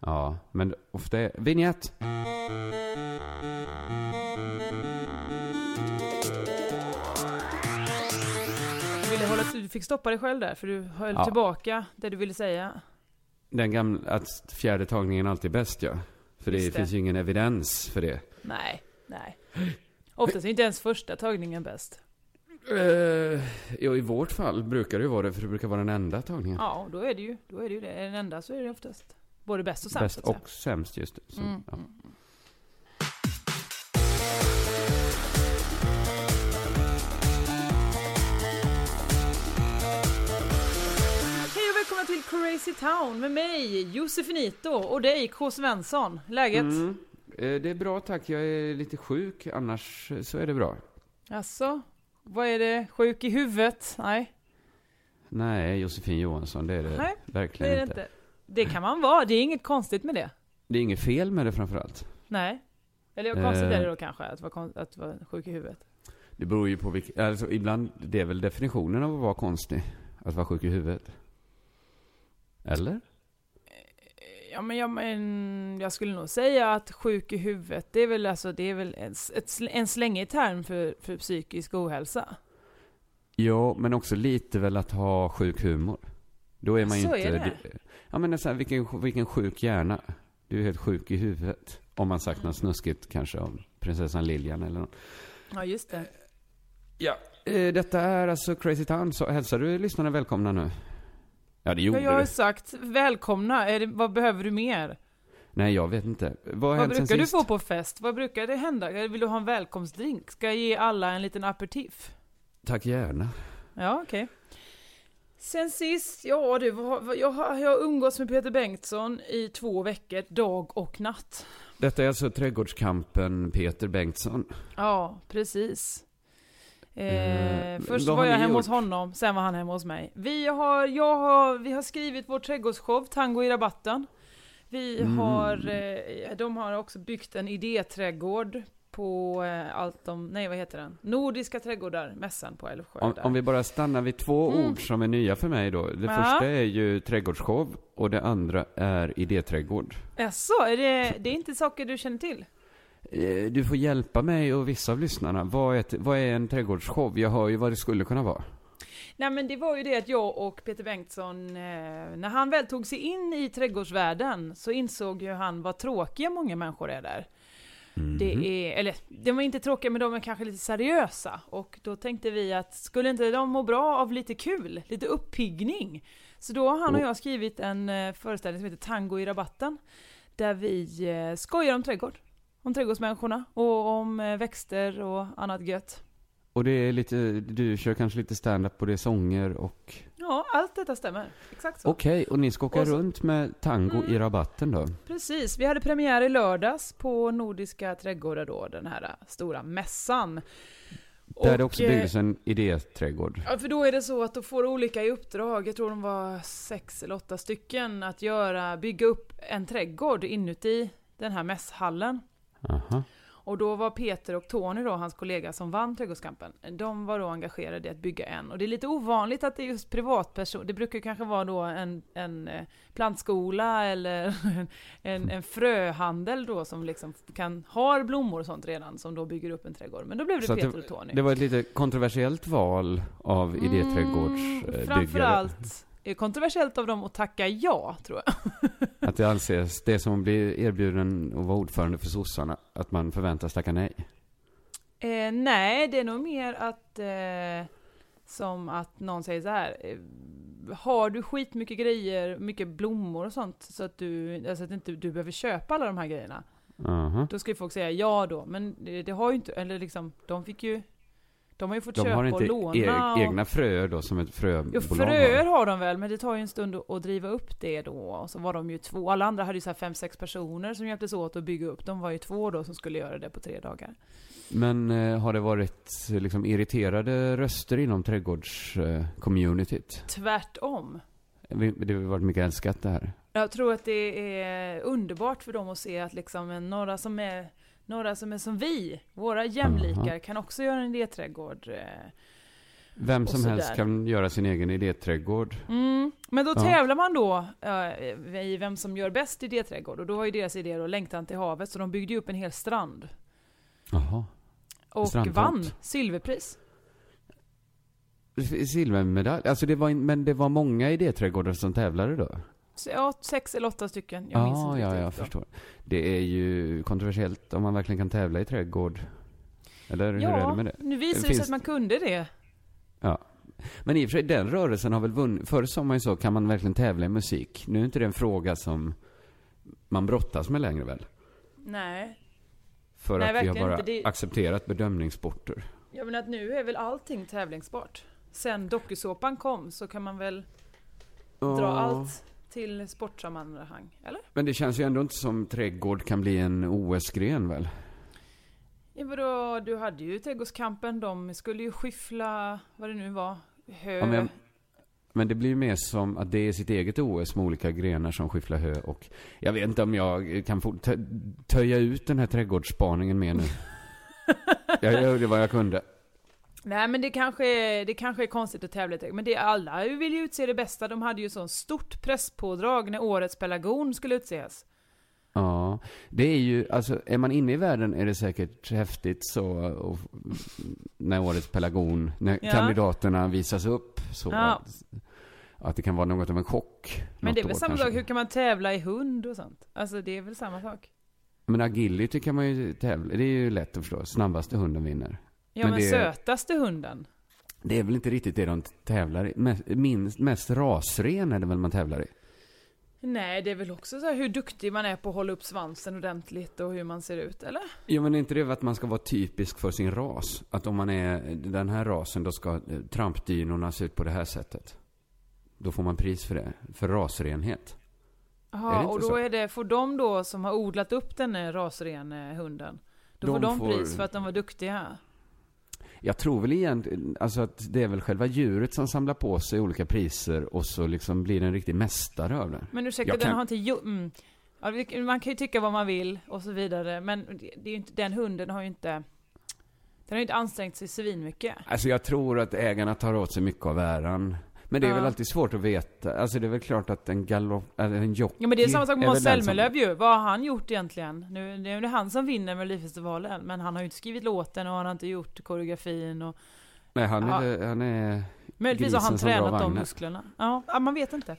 Ja, men ofta är... Vignett. Du, ville hålla, du fick stoppa dig själv där, för du höll Ja. tillbaka det du ville säga. Den gamla, att fjärde tagningen alltid är bäst ja. För det, det. finns ju ingen evidens för det. Nej, nej. Oftast är inte ens första tagningen bäst. Uh, ja, i vårt fall brukar det ju vara det, för det brukar vara den enda tagningen. Ja, då är det ju, då är det ju det. Är den enda så är det oftast både bäst och sämst. Bäst och sämst just det. Så, Mm, ja. Hej och välkomna till Crazy Town med mig, Josefinito, och dig, K. Svensson. Läget? Mm. Eh, Det är bra tack, jag är lite sjuk, annars så är det bra. Alltså, vad är det? Sjuk i huvudet? Nej, Nej, Josefin Johansson, det är det Nej, det verkligen är det inte. inte. Det kan man vara, det är inget konstigt med det. Det är inget fel med det framförallt. Nej. Eller konstigt Eh. är det då kanske, att vara, att vara sjuk i huvudet. Det beror ju på vilket, alltså ibland, det är väl definitionen av att vara konstig. Att vara sjuk i huvudet. Eller? Ja men jag, men jag skulle nog säga att sjuk i huvudet, det är väl, alltså, det är väl en, ett, en slängig term för, för psykisk ohälsa. Ja, men också lite väl att ha sjuk humor. Då är man ju Så inte... är det? Ja, men så här, vilken, vilken sjuk hjärna. Du är helt sjuk i huvudet. Om man sagt något snuskigt kanske om prinsessan Lilian eller något. Ja just det. Ja. Eh, detta är alltså Crazy Town, så hälsar du lyssnarna välkomna nu? Ja, det Ja, gjorde jag har du. sagt välkomna, är det, vad behöver du mer? Nej, jag vet inte. Vad Vad brukar du få på fest? Vad brukar det hända? Vill du ha en välkomstdrink? Ska jag ge alla en liten aperitif? Tack gärna. Ja, okej. Sen sist, ja du, jag har, umgåtts med Peter Bengtsson i två veckor, dag och natt. Detta är alltså trädgårdskampen Peter Bengtsson. Ja, precis. Eh, Eh, först vad var jag hemma hos gjort? honom, sen var han hemma hos mig. Vi har, jag har, vi har skrivit vår trädgårdsshow, Tango i rabatten. Vi Mm. har, eh, de har också byggt en idéträdgård på eh, allt om, nej vad heter den? Nordiska trädgårdar, mässan på Älvsjö. Om, om vi bara stannar vid två Mm. ord som är nya för mig då. Det Ja. första är ju trädgårdsshow och det andra är idéträdgård. Jaså, är det, det är inte saker du känner till? Eh, Du får hjälpa mig och vissa av lyssnarna. Vad är, ett, vad är en trädgårdsshow? Jag hör ju vad det skulle kunna vara. Nej men det var ju det att jag och Peter Bengtsson, eh, när han väl tog sig in i trädgårdsvärlden så insåg ju han vad tråkiga många människor är där. Det Mhm. är, eller de var inte tråkiga men de är kanske lite seriösa. Och då tänkte vi att skulle inte de må bra av lite kul, lite uppiggning? Så då har han och jag skrivit en eh, föreställning som heter Tango i rabatten. Där vi eh, skojar om trädgård. Om trädgårdsmänniskorna och om eh, växter och annat gött. Och det är lite, du kör kanske lite stand-up på det, sånger och... Ja, allt detta stämmer. Exakt så. Okej, och ni ska åka så- runt med tango Mm. i rabatten då? Precis, vi hade premiär i lördags på Nordiska trädgårdar då, den här stora mässan. Där Och, det också eh, byggdes en idéträdgård. Ja, för då är det så att då får olika i uppdrag, jag tror de var sex eller åtta stycken, att göra, bygga upp en trädgård inuti den här mässhallen. Aha. Och då var Peter och Tony då, hans kollega som vann Trädgårdskampen, de var då engagerade i att bygga en. Och det är lite ovanligt att det är just privatperson, det brukar kanske vara då en, en eh, plantskola eller en, en fröhandel då som liksom kan, har blommor och sånt redan, som då bygger upp en trädgård. Men då blev det Så Peter och Tony. Det var ett lite kontroversiellt val av Mm, idéträdgårdsbyggare. Framförallt är kontroversiellt av dem att tacka ja, tror jag. Att det anses, det som att bli erbjuden att vara ordförande för sossarna, att man förväntas tacka nej. Eh, nej, det är nog mer att eh, som att någon säger så här. Eh, har du skitmycket grejer, mycket blommor och sånt, så att du, alltså att inte du behöver köpa alla de här grejerna. Aha. Då ska ju folk säga ja då, men det, det har ju inte, eller liksom, de fick ju, de har ju fått De köpa har och inte låna. e- och, egna fröer då som ett Jo, fröbolag fröer har. har de väl, men det tar ju en stund att- driva upp det då. Och så var de ju två, alla andra hade ju så här fem, sex personer som hjälptes åt att bygga upp. De var ju två då som skulle göra det på tre dagar. Men eh, har det varit eh, liksom irriterade röster inom trädgårdscommunityt? Tvärtom. det har varit mycket älskat det här. Jag tror att det är underbart för dem att se att liksom en- några som är några som är som vi, våra jämlikar, kan också göra en idéträdgård. eh. Vem som helst kan göra sin egen idéträdgård. Mm. Men då Ja. tävlar man då eh, i vem som gör bäst idéträdgård. Och då var ju deras idé då Längtan till havet, så de byggde ju upp en hel strand. Jaha. Och Strandtomt. vann silverpris. Silvermedalj. Alltså det var, men det var många idéträdgårdar som tävlade då? Ja, sex eller åtta stycken. Jag minns Ja, inte ja, jag förstår. Det är ju kontroversiellt om man verkligen kan tävla i trädgård. Eller hur är det Ja, med det? nu visar det sig att man kunde det. Ja. Men i och för sig, den rörelsen har väl vunnit. Förr sa man ju så, kan man verkligen tävla i musik? Nu är inte det en fråga som man brottas med längre väl? Nej. För Nej, att vi har bara inte. Det- accepterat bedömningssporter. Jag menar att nu är väl allting tävlingsbart. Sen dokusåpan kom så kan man väl dra Ja. allt till sportsammanhang, eller? Men det känns ju ändå inte som trädgård kan bli en OS-gren väl? Ja, vadå, du hade ju Trädgårdskampen, de skulle ju skyffla, vad det nu var, hö. Ja, men, men det blir ju mer som att det är sitt eget OS med olika grenar som skyfflar hö och jag vet inte om jag kan få tö- töja ut den här trädgårdsspaningen mer nu. jag gjorde vad jag kunde. Nej men det kanske, är, det kanske är konstigt att tävla trädgård, men det, alla vill ju utse det bästa. De hade ju så stort presspådrag när årets pelargon skulle utses. Ja, det är ju, alltså är man inne i världen är det säkert häftigt så, och, när årets pelargon, när Ja. kandidaterna visas upp, så Ja. att, att det kan vara något av en chock. Men det är väl samma sak, hur kan man tävla i hund och sånt? Alltså det är väl samma sak? Men agility kan man ju tävla, det är ju lätt att förstå, snabbaste hunden vinner. Ja Men men, det- sötaste hunden? Det är väl inte riktigt det de tävlar i. Mest, minst, mest rasren är det väl man tävlar i. Nej, det är väl också så här hur duktig man är på att hålla upp svansen ordentligt och hur man ser ut, eller? Jo men är inte det att man ska vara typisk för sin ras? Att om man är den här rasen då ska eh, trampdynorna se ut på det här sättet. Då får man pris för det. För rasrenhet. Inte och då så? är det, får de då som har odlat upp den här rasrene hunden, då De får de får- pris för att de var duktiga? Jag tror väl egentligen, alltså att det är väl själva djuret som samlar på sig olika priser och så liksom blir en riktig mästare av det. Men ursäkta, Jag den kan- har inte gjort... Mm. Ja, man kan ju tycka vad man vill och så vidare, men det det är ju inte, den hunden har ju inte... Den har ju inte ansträngt sig svinmycket. Alltså jag tror att ägarna tar åt sig mycket av äran. Men det är Ja. väl alltid svårt att veta. Alltså det är väl klart att en galopp, eller en jockey Ja men det är samma sak med Måns Zelmerlöw ju. Vad har han gjort egentligen? Nu, det är ju han som vinner Melodifestivalen, men han har ju inte skrivit låten och han har inte gjort koreografin och... Nej, han Ja. är, han är... Möjligtvis har han tränat de musklerna. Ja, ja, man vet inte.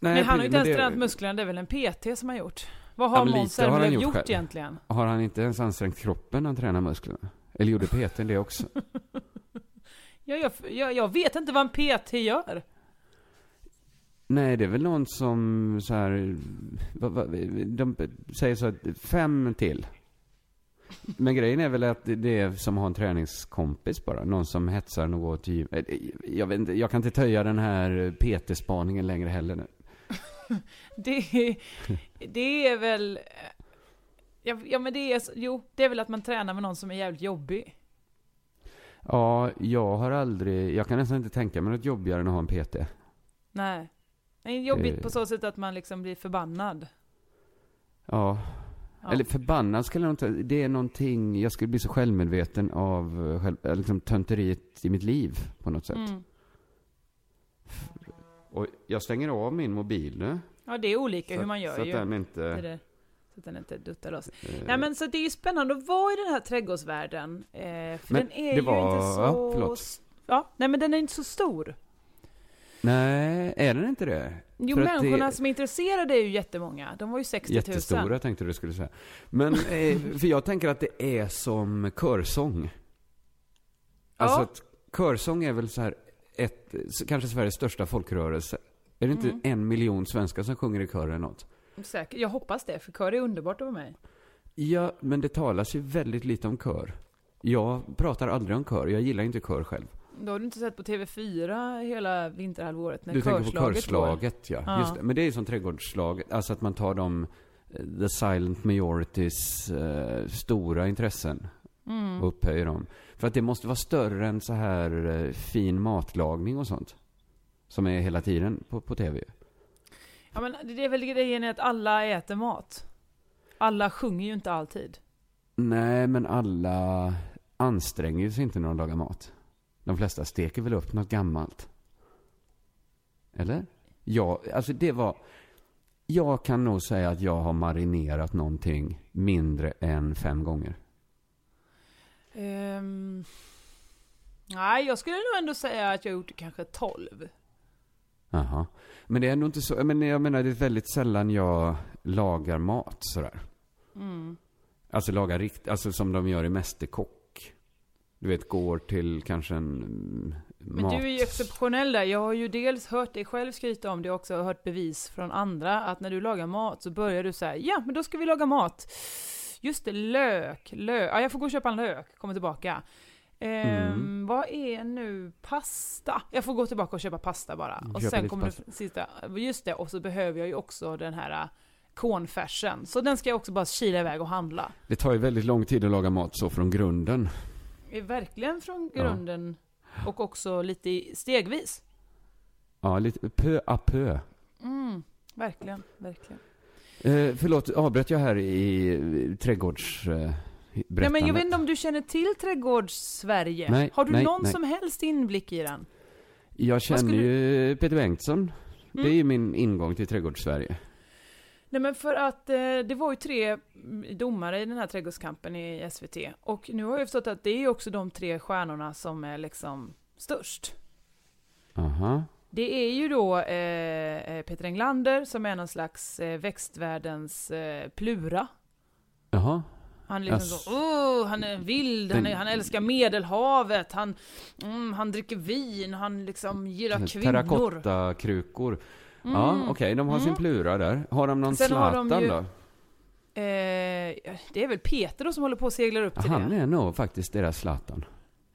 Nej, men han har ju inte ens det- tränat musklerna, det är väl en PT som har gjort. Vad Ja, har men Måns Zelmerlöw gjort gjort, själv. egentligen? Har han inte ens ansträngt kroppen när han tränar musklerna? Eller gjorde Peter det också? Ja, jag, jag, vet inte vad en PT gör. Nej, det är väl någon som så här, de säger så att fem till. Men grejen är väl att det är som att ha en träningskompis bara. Någon som hetsar något till. Eh, Jag vet inte, jag kan inte töja den här PT-spaningen längre heller nu. Det, det är väl... Ja, men det är, jo, det är väl att man tränar med någon som är jävligt jobbig. Ja, jag har aldrig, jag kan nästan inte tänka mig något jobbigare än att ha en PT. Nej. Jobbigt Det- på så sätt att man liksom blir förbannad. Ja, Ja. Eller förbannad skulle jag inte, det är någonting, jag skulle bli så självmedveten av eh, själv, eh, liksom tönteriet i mitt liv på något sätt. Mm. Och jag stänger av min mobil nu. Ja, det är olika så, hur man gör så att ju. den Det är inte... det. Så att den inte duttar loss. eh, Nej men så det är ju spännande att vara i den här trädgårdsvärlden. Eh, för Men den är ju var- inte så... ja, förlåt. Ja, nej men den är inte så stor. Nej, är den inte det? Jo, För att det- människorna som är intresserade är ju jättemånga. De var ju 60 000. Jättestora tänkte du skulle säga. Men, eh, för jag tänker att det är som körsång. Alltså Ja. körsång är väl så här ett, kanske Sveriges största folkrörelse. Är det inte Mm. en miljon svenskar som sjunger i kör eller något? Säkert. Jag hoppas det, för kör är underbart över mig. Ja, men det talas ju väldigt lite om kör. Jag pratar aldrig om kör, jag gillar inte kör själv. Då har du inte sett på TV4 hela vinterhalvåret när du tänker på körslaget ja. Ja. Just det. Men det är ju som trädgårdsslaget, alltså att man tar de eh, the silent majorities eh, stora intressen. Mm. och upphöjer dem. För att det måste vara större än så här eh, fin matlagning och sånt. Som är hela tiden på, på tv. Ja, men det är väl grejen att alla äter mat. Alla sjunger ju inte alltid. Nej, men alla anstränger sig inte när de lagar mat. De flesta steker väl upp något gammalt. Eller? Ja, alltså det var... Jag kan nog säga att jag har marinerat någonting mindre än fem gånger. Ehm, nej, jag skulle nog ändå säga att jag har gjort kanske 12. Jaha. Men det är ändå inte så... Men jag menar, det är väldigt sällan jag lagar mat sådär. Mm. Alltså lagar rikt... Alltså som de gör i Mästerkock. Du vet, går till kanske en mm, Men mat... du är ju exceptionell där. Jag har ju dels hört dig själv skryta om det och också hört bevis från andra att när du lagar mat så börjar du säga ja, men då ska vi laga mat. Just det, lök, lök. Ja, jag får gå och köpa en lök, kommer tillbaka. Ehm, Mm. Vad är nu pasta? Jag får gå tillbaka och köpa pasta bara. Och Köpa sen lite kommer pasta. det sista. Just det, och så behöver jag ju också den här äh, cornfärsen. Så den ska jag också bara kila iväg och handla. Det tar ju väldigt lång tid att laga mat så från grunden. Verkligen från Ja. grunden och också lite i- stegvis. Ja, lite peu à peu. Mm, verkligen, verkligen. Eh, förlåt, avbröt jag här i eh, trädgårds... Eh, Ja, men jag vet inte om du känner till Trädgårds-Sverige? Nej, Har du nej, någon nej. som helst inblick i den? Jag känner skulle- ju Peter Bengtsson. Det är Mm. ju min ingång till Trädgårdssverige. Nej men för att eh, det var ju tre mm, domare i den här trädgårdskampen i SVT. Och nu har jag förstått att det är också de tre stjärnorna som är liksom störst. Aha. Det är ju då eh, eh, Peter Englander som är någon slags eh, växtvärldens eh, Plura. Jaha. Han är liksom Ass. så, oh, han är vild, han, är, han älskar medelhavet, han, mm, han dricker vin, han liksom gillar kvinnor. Terrakottakrukor. Ja, Mm. okej, de har sin Mm. plura där. Har de någon Sen Zlatan de ju- då? Eh, det är väl Peter då som håller på och seglar upp till Han det. är nog faktiskt deras Zlatan.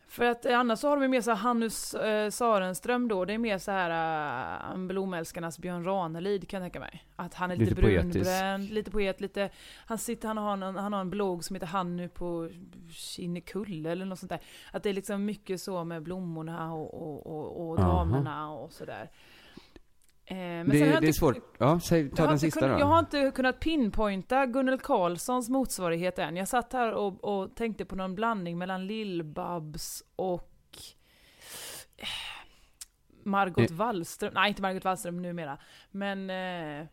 För att eh, annars så har de ju mer så här Hannes eh, Sarenström då, det är mer så här eh, blomälskarnas Björn Ranelid kan jag tänka mig. Att han är lite, Lite brunbränd, lite poet, lite... Han sitter, han har, en, han har en blogg som heter Hannu på Kinnekulle eller något sånt där. Att det är liksom mycket så med blommorna och, och, och, och damerna och sådär. Eh, men Det, det är inte- svårt. Ja, säg, ta jag har den inte sista kunnat, då. Jag har inte kunnat pinpointa Gunnel Carlssons motsvarighet än. Jag satt här och, och tänkte på någon blandning mellan Lill-Babs och eh, Margot Eh. Wallström. Nej, inte Margot Wallström numera. Men eh,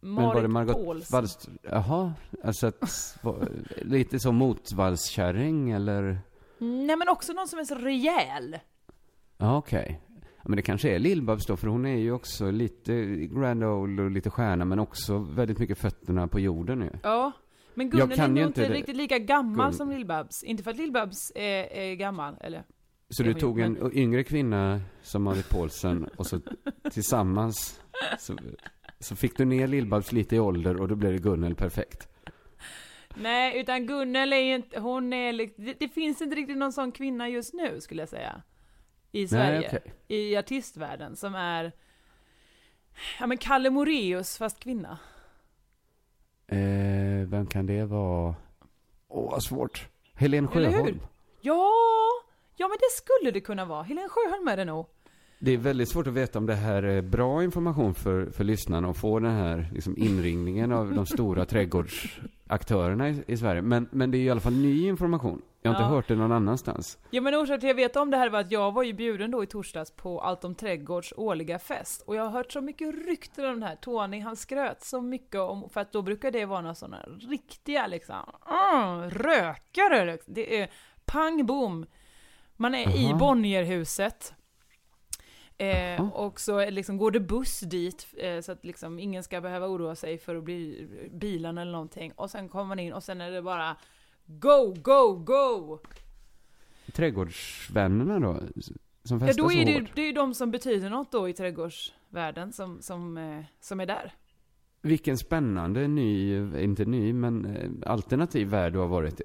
Men var det Marit Margot Paulsen. Wallström? Jaha, alltså att, lite som motvallskärring eller? Nej, men också någon som är så rejäl. Ja, okej. Ja, men det kanske är Lill-Babs då, för hon är ju också lite grand old och lite stjärna, men också väldigt mycket fötterna på jorden ju. Ja. Men Gunnel är nog inte riktigt lika gammal Gun- som Lill-Babs. Inte för att Lill-Babs är, är gammal, eller? Så du tog en men- yngre kvinna som Marit Paulsen och så tillsammans så, så fick du ner Lill-Babs lite i ålder och då blev det Gunnel perfekt. Nej, utan Gunnel är ju inte, hon är det, det finns inte riktigt någon sån kvinna just nu skulle jag säga. I Sverige. Nej, okej. I artistvärlden som är, ja men Kalle Moreus fast kvinna. Eh, vem kan det vara? Åh, vad svårt. Helen? Sjöholm. Ja, ja men det skulle det kunna vara. Helen Sjöholm är det nog. Det är väldigt svårt att veta om det här är bra information för, för lyssnarna och få den här liksom, inringningen av de stora trädgårdsaktörerna i, i Sverige. Men, men det är i alla fall ny information. Jag har Ja. inte hört det någon annanstans. Ja men orsaken till att jag vet om det här var att jag var ju bjuden då i torsdags på Allt om Trädgårds årliga fest. Och jag har hört så mycket rykten om det här. Tony han skröt så mycket om, för att då brukar det vara några sådana riktiga liksom, mm, rökare liksom. Det är pang bom. Man är i Aha. Bonnierhuset. Eh, och så liksom går det buss dit eh, så att liksom ingen ska behöva oroa sig för att bli bilen eller någonting. Och sen kommer man in och sen är det bara Go, go, go! Trädgårdsvännerna då? Som Ja, festar då så är det, ju- hårt. det är ju de som betyder något då i trädgårdsvärlden som, som, eh, som är där. Vilken spännande ny, inte ny, men eh, alternativ värld du har varit i.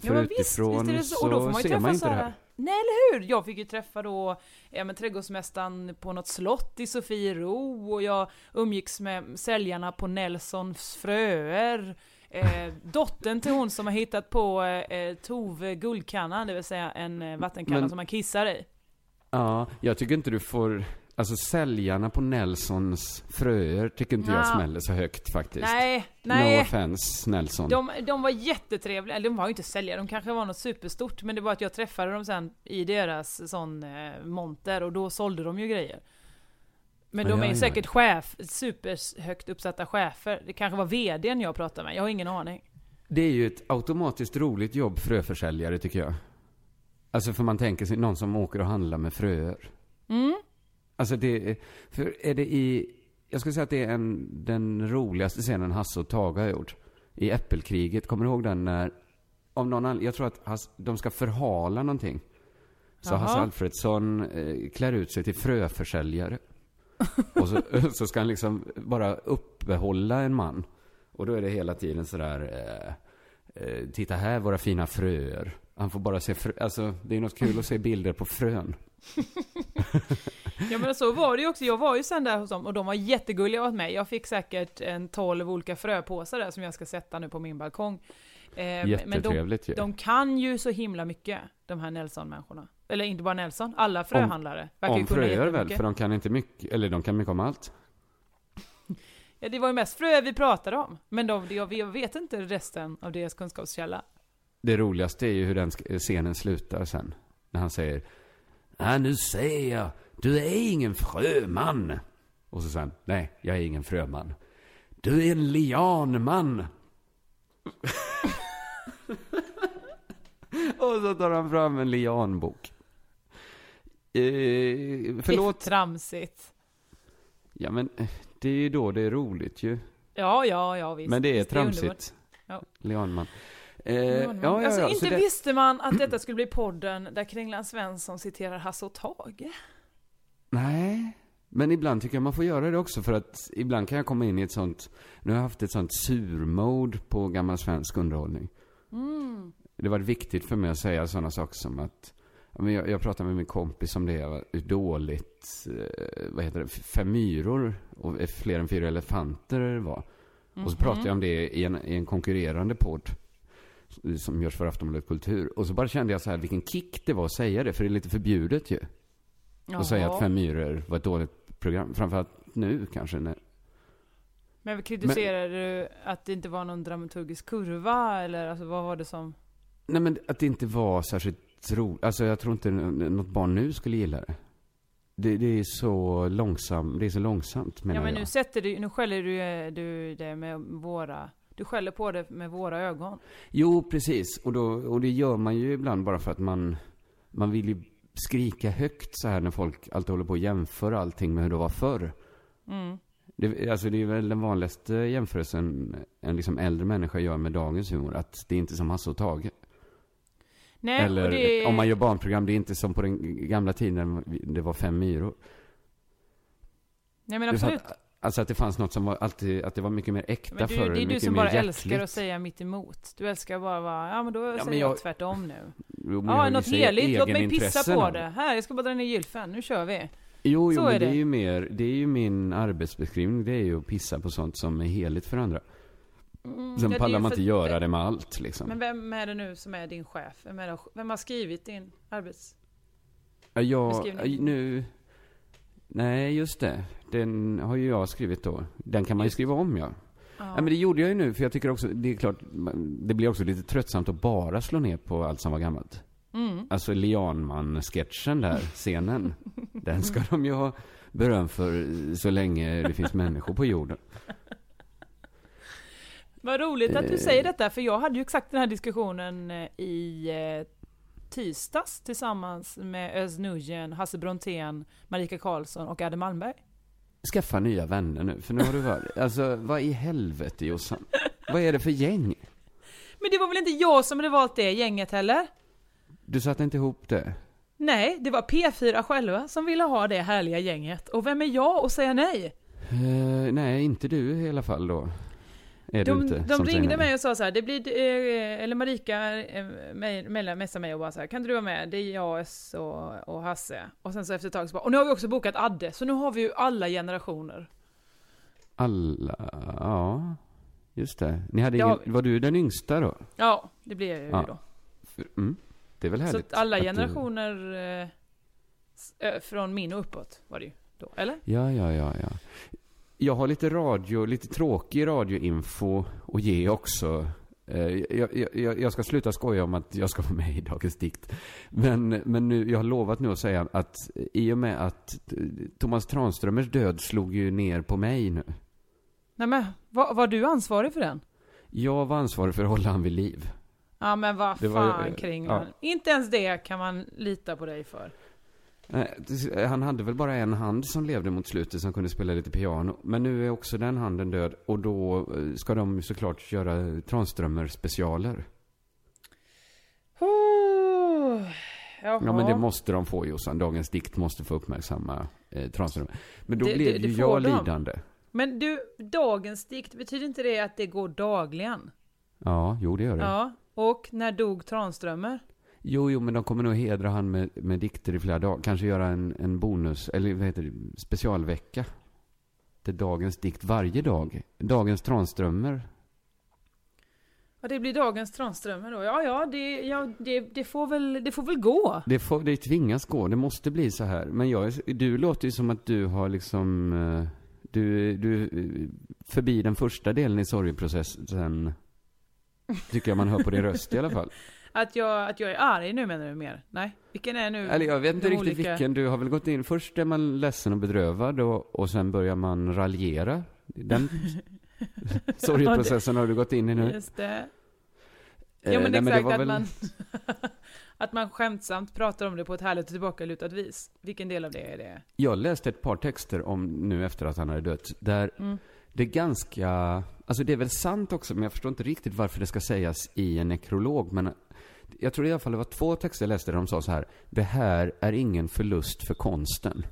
För Ja men visst, utifrån visst är det så. Och då får man ju träffa man så här. Nej eller hur! Jag fick ju träffa då ja, men, trädgårdsmästaren på något slott i Sofiero och jag umgicks med säljarna på Nelsons fröer. Eh, dottern till hon som har hittat på eh, Tove Guldkannan, det vill säga en eh, vattenkanna Men- som man kissar i. Ja, jag tycker inte du får... Alltså säljarna på Nelsons fröer tycker inte jag Nja. smäller så högt faktiskt. Nej, No nej. offense, Nelson. De, de var jättetrevliga, eller de var ju inte säljare, de kanske var något superstort, men det var att jag träffade dem sen i deras sån eh, monter och då sålde de ju grejer. Men Ja, de är ja, ja. säkert chef, superhögt uppsatta chefer. Det kanske var VDn jag pratade med, jag har ingen aning. Det är ju ett automatiskt roligt jobb fröförsäljare tycker jag. Alltså för man tänker sig någon som åker och handlar med fröer. Mm. Alltså det för är det i, jag skulle säga att det är en, den roligaste scenen Hasse och Tage har gjort. I Äppelkriget, kommer du ihåg den när, av någon anledning, jag tror att Hasse, de ska förhala någonting. Så Jaha. Hasse Alfredsson eh, klär ut sig till fröförsäljare. och så, så ska han liksom bara uppehålla en man. Och då är det hela tiden sådär, eh, eh, titta här våra fina fröer. Han får bara se frö, alltså det är något kul att se bilder på frön. Ja men så var det ju också, jag var ju sen där hos dem och de var jättegulliga åt mig. Jag fick säkert en 12 olika fröpåsar där som jag ska sätta nu på min balkong. Eh, men de, Jättetrevligt ju. de kan ju så himla mycket, de här Nelson-människorna. Eller inte bara Nelson, alla fröhandlare. Om kunna fröer väl, för de kan inte mycket, eller de kan mycket om allt. Ja, det var ju mest fröer vi pratade om. Men de, jag, jag vet inte resten av deras kunskapskälla. Det roligaste är ju hur den scenen slutar sen. När han säger Ja, nu ser jag. Du är ingen fröman. Och så säger han, nej, jag är ingen fröman. Du är en lianman. och så tar han fram en lianbok. Eh, förlåt. Det är tramsigt. Ja, men eh, det är ju då det är roligt ju. Ja, ja, ja visst. Men det är Visst, tramsigt. Ja. Lianman. Eh, Ja, ja, ja, alltså, så inte det- visste man att detta skulle bli podden där Kringlan Svensson citerar Hasse och Tage. Nej, men ibland tycker jag man får göra det också för att ibland kan jag komma in i ett sånt, nu har jag haft ett sånt surmode på gammal svensk underhållning. Mm. Det var viktigt för mig att säga sådana saker som att, jag, jag pratade med min kompis om det, hur dåligt, eh, vad heter det, fem myror och fler än fyra elefanter var. Och så pratade jag om det i en, i en konkurrerande podd som görs för Aftonbladet Kultur. Och så bara kände jag så här, vilken kick det var att säga det, för det är lite förbjudet ju. Och säga att Fem myror var ett dåligt program. Framförallt nu kanske. När, Men kritiserar du att det inte var någon dramaturgisk kurva eller alltså, vad var det som... nej men att det inte var särskilt roligt. Alltså jag tror inte något barn nu skulle gilla det. Det, det är så långsamt, det är så långsamt menar Ja men jag. nu sätter du, nu skäller du, eh, du det med våra, du skäller på det med våra ögon. Jo, precis. Och, då, och det gör man ju ibland bara för att man, man vill ju skrika högt så här när folk alltid håller på att jämföra allting med hur det var förr. Mm. Det, alltså det är väl den vanligaste jämförelsen en liksom äldre människa gör med dagens humor. Att det är inte som Hasse och Tage. Nej, Eller och det, om man gör barnprogram, det är inte som på den gamla tiden när det var fem myror. Nej men är absolut. Att, alltså att det fanns något som var alltid, att det var mycket mer äkta Men du, förr. det är du mycket som mer bara hjärtligt. älskar att säga mitt emot. Du älskar bara vara, ja men då men säger jag, jag- tvärtom nu. Jo, men Ja, något heligt, låt mig pissa på det. Här, jag ska bara dra ner gylfen, nu kör vi. Jo, jo Så men är det. det. är ju mer, det är ju min arbetsbeskrivning, det är ju att pissa på sånt som är heligt för andra. Mm, Sen ja, pallar man inte göra det med allt liksom. Men vem är det nu som är din chef? Vem, är det, vem har skrivit din arbets... Ja, nu... Nej, just det. Den har ju jag skrivit då. Den kan man ju skriva om, ja. Ja. Ja, men det gjorde jag ju nu, för jag tycker också, det är klart, det blir också lite tröttsamt att bara slå ner på allt som var gammalt. Mm. Alltså Lianman-sketchen där, scenen, den ska de ju ha beröm för så länge det finns människor på jorden. Vad roligt att du Eh. säger detta, för jag hade ju exakt den här diskussionen eh, i eh, tisdags tillsammans med Özz Nujen, Hasse Brontén, Marika Karlsson och Adde Malmberg. Skaffa nya vänner nu, för nu har du varit... Alltså, vad i helvete Jossan? Vad är det för gäng? Men det var väl inte jag som hade valt det gänget heller? Du satte inte ihop det? Nej, det var P4 själva som ville ha det härliga gänget. Och vem är jag att säga nej? Eh, nej, inte du i alla fall då. Är De, du inte, de ringde mig och sa så här, det blir, eh, eller Marika eh, messade mig och bara så här, kan du vara med? Det är jag, S och, och Hasse. Och sen så efter ett tag så bara, och nu har vi också bokat Adde, så nu har vi ju alla generationer. Alla, ja. Just det. Ni hade ingen, var du den yngsta då? Ja, det blir jag ju Ja, då. Mm, det är väl Så härligt? att alla du- generationer s- eh, från min och uppåt var det ju då, eller? Ja, ja, ja, ja. Jag har lite radio, lite tråkig radioinfo att ge också. Eh, Jag, jag, jag ska sluta skoja om att jag ska vara med i Dagens Dikt. Men, men nu, jag har lovat nu att säga att i och med att eh, Thomas Tranströmers död slog ju ner på mig nu. Nej men, var, var du ansvarig för den? Jag var ansvarig för att hålla han vid liv. Ja men vad Det var- fan kring ja. Inte ens det kan man lita på dig för. Han hade väl bara en hand som levde mot slutet som kunde spela lite piano. Men nu är också den handen död och då eh, ska de såklart göra Tranströmer specialer. Oh. Ja men det måste de få Jossan. Dagens dikt måste få uppmärksamma eh, Tranströmer. Men då Det- blev det- ju jag de. lidande. Men du, dagens dikt, betyder inte det att det går dagligen? Ja, jo det gör det. Ja. Och när dog Tranströmer? Jo, jo, men de kommer nog hedra han med, med dikter i flera dagar. Kanske göra en, en bonus, eller vad heter det, specialvecka. Är dagens dikt varje dag. Dagens Tranströmer. Ja, det blir dagens Tranströmer då. Ja, ja, det, ja det, det, får väl, det får väl gå. Det, får, det tvingas gå, det måste bli så här. Men jag, du låter ju som att du har liksom, eh, du, du eh, förbi den första delen i sorgeprocessen. Tycker jag man hör på din röst i alla fall. Att jag, att jag är arg nu menar du mer? Nej? Vilken är nu Eller jag vet inte riktigt olika- vilken, du har väl gått in, först är man ledsen och bedrövad och, och sen börjar man raljera. Den sorgeprocessen har du gått in i nu. Just det. Eh, Ja men nej, exakt, att väl- man... att man skämtsamt pratar om det på ett härligt och tillbakalutat vis. Vilken del av det är det? Jag läste ett par texter om nu efter att han hade dött, där Mm. det är ganska, alltså det är väl sant också, men jag förstår inte riktigt varför det ska sägas i en nekrolog, men jag tror i alla fall det var två texter jag läste där de sa så här, det här är ingen förlust för konsten.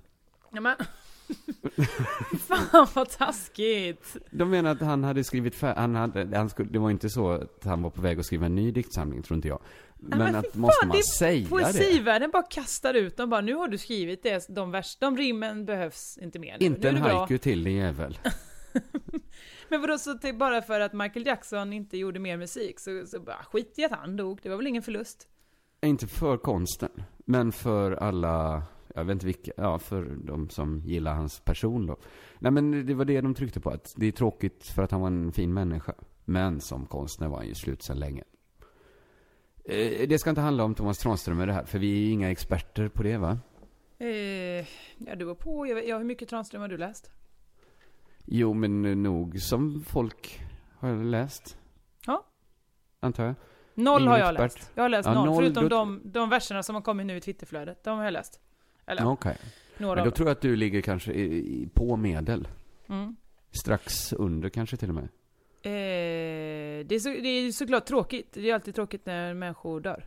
Ja men... Fan vad taskigt! De menar att han hade skrivit fär- han hade, han skulle, det var inte så att han var på väg att skriva en ny diktsamling, tror inte jag. Men, men att fy måste fan, man det säga det? Poesivärlden bara kastar ut dem bara, nu har du skrivit det, de vers, de rimmen behövs inte mer nu. Inte nu en haiku till din jävel. Men vadå, så till, bara för att Michael Jackson inte gjorde mer musik, så, så bara skit i att han dog, det var väl ingen förlust? Inte för konsten, men för alla, jag vet inte vilka, ja för de som gillar hans person då. Nej men det var det de tryckte på, att det är tråkigt för att han var en fin människa. Men som konstnär var han ju slut sedan länge. Eh, Det ska inte handla om Thomas Tranströmer det här, för vi är inga experter på det va? Eh, ja, du var på, jag, ja, hur mycket Tranström har du läst? Jo men nog som folk har läst. Ja. Antar jag. Noll Ingen har jag expert. läst. Jag har läst Ja, noll, noll, förutom då- de, de verserna som har kommit nu i Twitterflödet. De har jag läst. Eller Okej. några Men då tror jag att du ligger kanske i, i, på medel. Mm. Strax under kanske till och med. Eh, det, är så, det är såklart tråkigt. Det är alltid tråkigt när människor dör.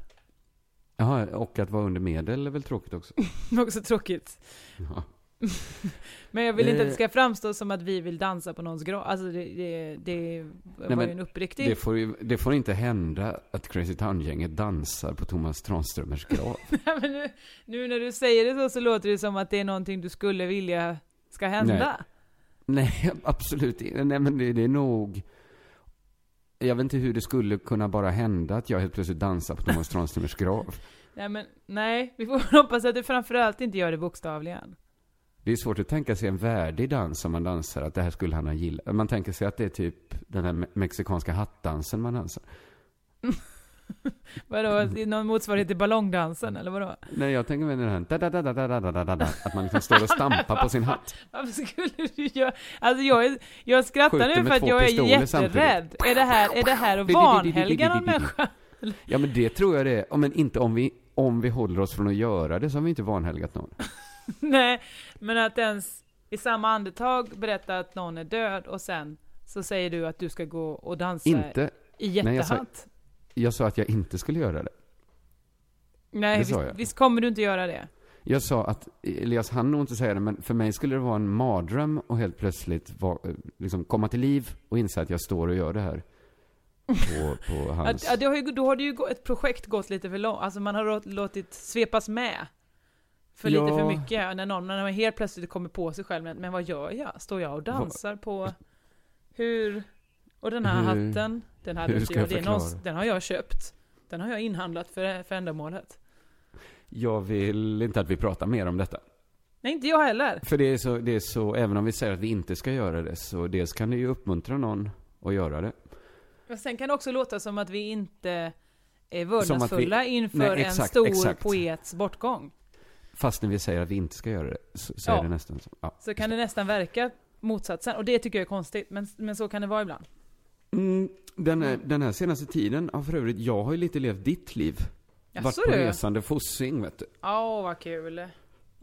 Jaha, och att vara under medel är väl tråkigt också? Också tråkigt. Ja. Men jag vill inte att det Eh. ska framstå som att vi vill dansa på någons grav. Alltså det, det, det var men ju en uppriktig... Det får, ju, det får inte hända att Crazy Town-gänget dansar på Thomas Tranströmers grav. Nej, men nu, nu när du säger det så, så låter det som att det är någonting du skulle vilja ska hända. Nej, absolut inte. Nej, men det, det är nog... Jag vet inte hur det skulle kunna bara hända att jag helt plötsligt dansar på Thomas Tranströmers grav. Nej men, nej. Vi får hoppas att du framförallt inte gör det bokstavligen. Det är svårt att tänka sig en värdig dans som man dansar, att det här skulle han ha gillat. Man tänker sig att det är typ den här mexikanska hattdansen man dansar. vadå, någon motsvarighet till ballongdansen eller vadå? Nej, jag tänker mig den här att man liksom står och stampar på sin hatt. Varför skulle du göra? Alltså jag, är, jag skrattar nu för att jag är jätterädd. Är det här, är det här att vanhelga någon människa? Ja men det tror jag det är, men inte om vi, om vi håller oss från att göra det så har vi inte vanhelgat någon. Nej, men att ens i samma andetag berätta att någon är död och sen så säger du att du ska gå och dansa Inte, i Nej, jag sa- jättehatt. jag sa att jag inte skulle göra det. Nej, det visst, visst kommer du inte göra det. Jag sa att, Elias han nog inte säga det, men för mig skulle det vara en mardröm och helt plötsligt va, liksom komma till liv och inse att jag står och gör det här. På, på hans... Ja, det har ju, då har det ju ett projekt gått lite för långt. Alltså man har låt- låtit svepas med. För lite Ja. för mycket. När någon när man helt plötsligt kommer på sig själv. Men, vad gör jag? Står jag och dansar på... Hur... Och den här Hur- hatten. Den, hade inte jag någon, den har jag köpt. Den har jag inhandlat för, för ändamålet. Jag vill inte att vi pratar mer om detta. Nej, inte jag heller. För det är, så, det är så, även om vi säger att vi inte ska göra det, så dels kan det ju uppmuntra någon att göra det. Men sen kan det också låta som att vi inte är vördnadsfulla inför Nej, en exakt, stor exakt. poets bortgång. Fast när vi säger att vi inte ska göra det, så, så Ja. är det nästan så. Ja. Så kan det nästan verka motsatsen. Och det tycker jag är konstigt. Men, men så kan det vara ibland. Mm, den, här, den här senaste tiden, ja, för övrigt, jag har ju lite levt ditt liv. Varit Jaså på du? resande fossing, vet du. Åh, vad kul.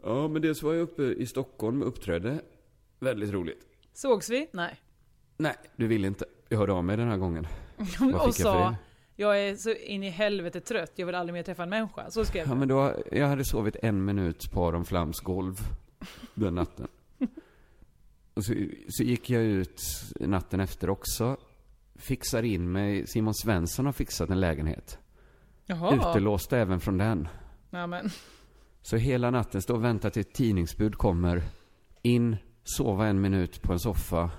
Ja, men dels var jag uppe i Stockholm och uppträdde. Väldigt roligt. Sågs vi? Nej. Nej, du vill inte. Jag hörde av mig den här gången. Vad fick och jag för sa? Jag är så in i helvete trött, jag vill aldrig mer träffa en människa. Så skrev Ja, jag. men då, jag hade sovit en minut på Aron Flams golv den natten. Och så, så gick jag ut natten efter också. Fixar in mig. Simon Svensson har fixat en lägenhet. Jaha. Utelåst även från den. Ja, men. Så hela natten stå och vänta till ett tidningsbud kommer. In, sova en minut på en soffa.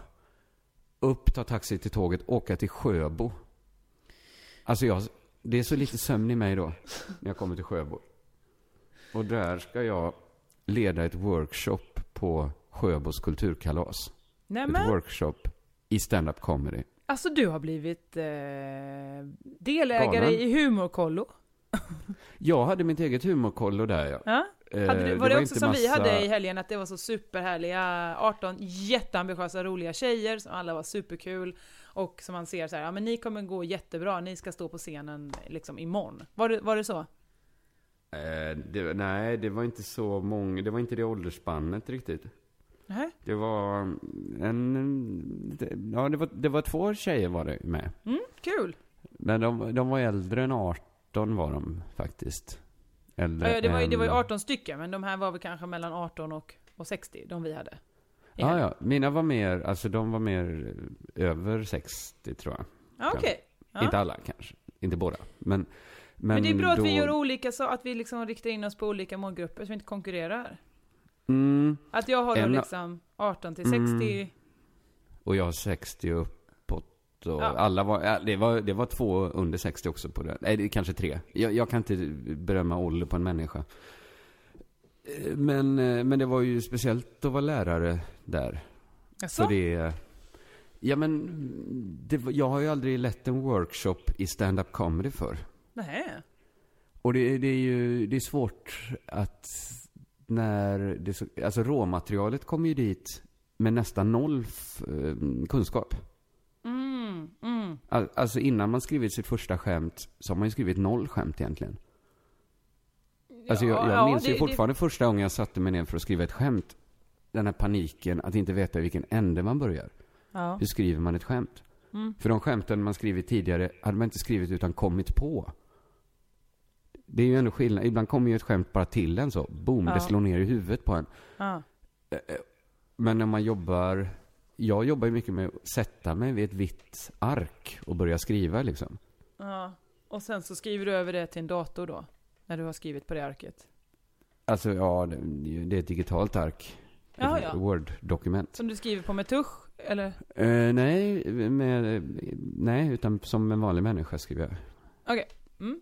Upp, ta taxi till tåget, åka till Sjöbo. Alltså jag, det är så lite sömn i mig då, när jag kommer till Sjöbo. Och där ska jag leda ett workshop på Sjöbos kulturkalas. Nej Ett workshop i stand-up comedy. alltså du har blivit eh, delägare Galen. i Humorkollo. Jag hade mitt eget humorkollo där ja. Ja? Eh, du, var det, också inte som vi massa- hade i helgen, att det var så superhärliga 18 jätteambitiösa roliga tjejer som alla var superkul och som man ser så här, ja men ni kommer gå jättebra, ni ska stå på scenen liksom imorgon. Var det, var det så? Eh, det, nej, det var inte så många, det var inte det åldersspannet riktigt. Nej? Det var en, det, ja det var, det var två tjejer var det med. Mm, kul! Men de, de var äldre än 18 var de faktiskt. Äldre Ja, det, var, ju- det var ju än- 18 stycken, men de här var väl kanske mellan 18 och, och 60, de vi hade. Ja, ja. Mina var mer, alltså de var mer över 60 tror jag. Ja, okej. Ja. Inte alla kanske. Inte båda. Men, men, Men det är bra att då, vi gör olika, så att vi liksom riktar in oss på olika målgrupper, så vi inte konkurrerar. Mm, Att jag har då En- liksom 18 till 60, Mm. och jag har 60 uppåt. Och Ja. alla var, det var, det var två under 60 också på det. Nej, det är kanske tre. Jag, jag kan inte berömma ålder på en människa. Men, eh, men det var ju speciellt att vara lärare där. Jaså? För det... Ja men, det, jag har ju aldrig lett en workshop i stand-up comedy för. Nej. Och det, det är ju det är svårt att när det så, alltså råmaterialet kommer ju dit med nästan noll f, eh, kunskap. Mm, mm. Al- Alltså innan man skrivit sitt första skämt så har man ju skrivit noll skämt egentligen. Alltså jag, jag ja, minns det- ju fortfarande första gången jag satte mig ner för att skriva ett skämt. Den här paniken att inte veta i vilken ände man börjar. Ja. Hur skriver man ett skämt? Mm. För de skämten man skrivit tidigare hade man inte skrivit utan kommit på. Det är ju ändå skillnad. Ibland kommer ju ett skämt bara till en så. Boom, Ja. det slår ner i huvudet på en. Ja. Men när man jobbar... Jag jobbar ju mycket med att sätta mig vid ett vitt ark och börja skriva liksom. ja. Och sen så skriver du över det till en dator då? När du har skrivit på det arket? Alltså, ja, det, är ett digitalt ark. Ja, Ett ja. Word-dokument. Som du skriver på med tusch? Eller? Eh, nej, med, nej, utan som en vanlig människa skriver jag. Okej. Mm.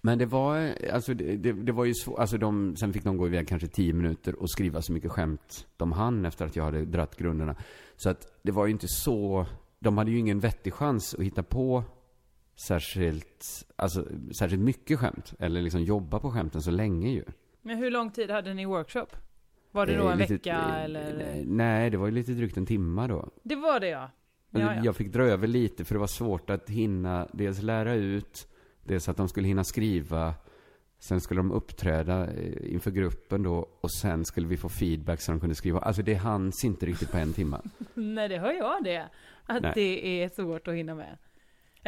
Men det var, alltså det, det, det var ju så, alltså de, sen fick de gå iväg kanske tio minuter och skriva så mycket skämt de hann efter att jag hade dratt grunderna. Så att det var ju inte så, de hade ju ingen vettig chans att hitta på särskilt, alltså särskilt mycket skämt. Eller liksom jobba på skämten så länge ju. Men hur lång tid hade ni workshop? Var det då Eh, en lite- vecka eh, eller? Nej, det var ju lite drygt en timma då. Det var det ja. Ja, ja. Jag fick dra över lite för det var svårt att hinna dels lära ut, dels att de skulle hinna skriva Sen skulle de uppträda eh, inför gruppen då och sen skulle vi få feedback så de kunde skriva. Alltså det hanns inte riktigt på en timme. Nej, det hör jag det. Att Nej. det är svårt att hinna med.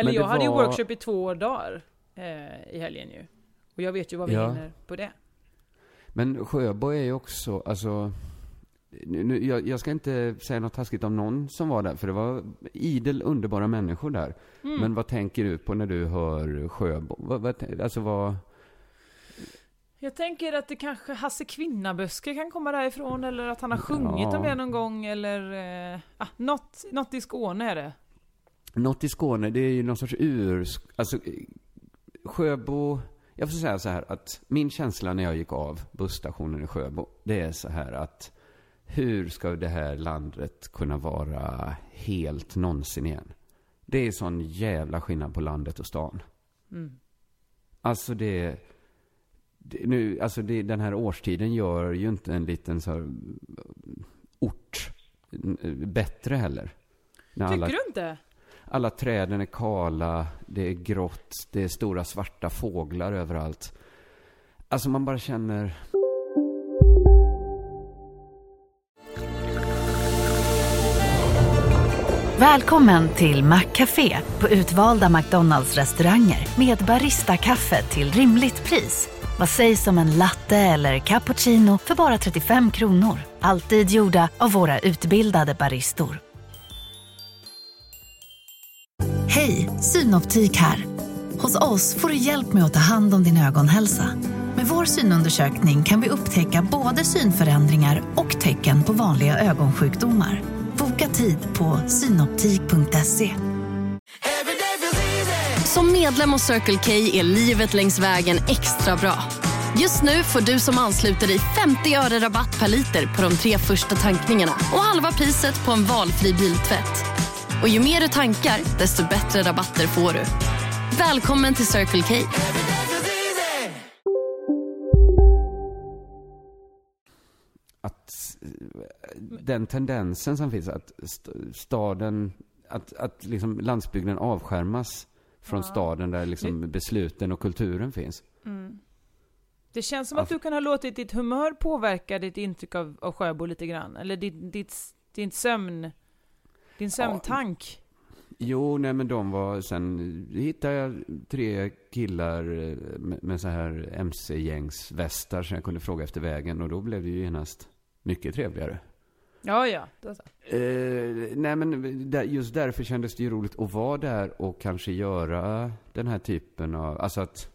Eller jag hade ju var- workshop i två dagar eh, i helgen ju. Och jag vet ju vad vi Ja. hinner på det. Men Sjöbo är ju också, alltså, nu, jag, jag ska inte säga något taskigt om någon som var där, för det var idel underbara människor där. Mm. Men vad tänker du på när du hör Sjöbo? Vad, vad, alltså vad, Jag tänker att det kanske Hasse Kvinnaböske kan komma därifrån, eller att han har sjungit Ja. om det någon gång, eller... Eh, ah, något, något i Skåne är det. Något i Skåne, det är ju någon sorts ur, alltså eh, Sjöbo, jag får säga så här att min känsla när jag gick av busstationen i Sjöbo, det är så här att hur ska det här landet kunna vara helt någonsin igen? Det är sån jävla skillnad på landet och stan. Mm. Alltså det, det nu, alltså det, den här årstiden gör ju inte en liten så här, ort eh, bättre heller. När Tycker alla, du inte? Alla träden är kala, det är grått, det är stora svarta fåglar överallt. Alltså man bara känner, Välkommen till Maccafé på utvalda McDonalds restauranger med Baristakaffe till rimligt pris. Vad sägs om en latte eller cappuccino för bara 35 kronor? Alltid gjorda av våra utbildade baristor. Hej, Synoptik här. Hos oss får du hjälp med att ta hand om din ögonhälsa. Med vår synundersökning kan vi upptäcka både synförändringar och tecken på vanliga ögonsjukdomar. Boka tid på synoptik.se. Som medlem hos Circle K är livet längs vägen extra bra. Just nu får du som ansluter dig 50 öre rabatt per liter på de tre första tankningarna och halva priset på en valfri biltvätt. Och ju mer du tankar, desto bättre rabatter får du. Välkommen till Circle K. att den tendensen som finns att st- staden, att, att liksom landsbygden avskärmas från staden där liksom besluten och kulturen finns. Det känns som Ja, att du kan ha låtit ditt humör påverka ditt intryck av, av Sjöbo lite grann. Eller ditt, ditt, din sömn... Din sömntank. Jo, nej men de var, sen hittade jag tre killar eh, med, med så här mc-gängsvästar som jag kunde fråga efter vägen och då blev det ju genast mycket trevligare. Ja, ja. Då så. Eh, nej men just därför kändes det ju roligt att vara där och kanske göra den här typen av, alltså att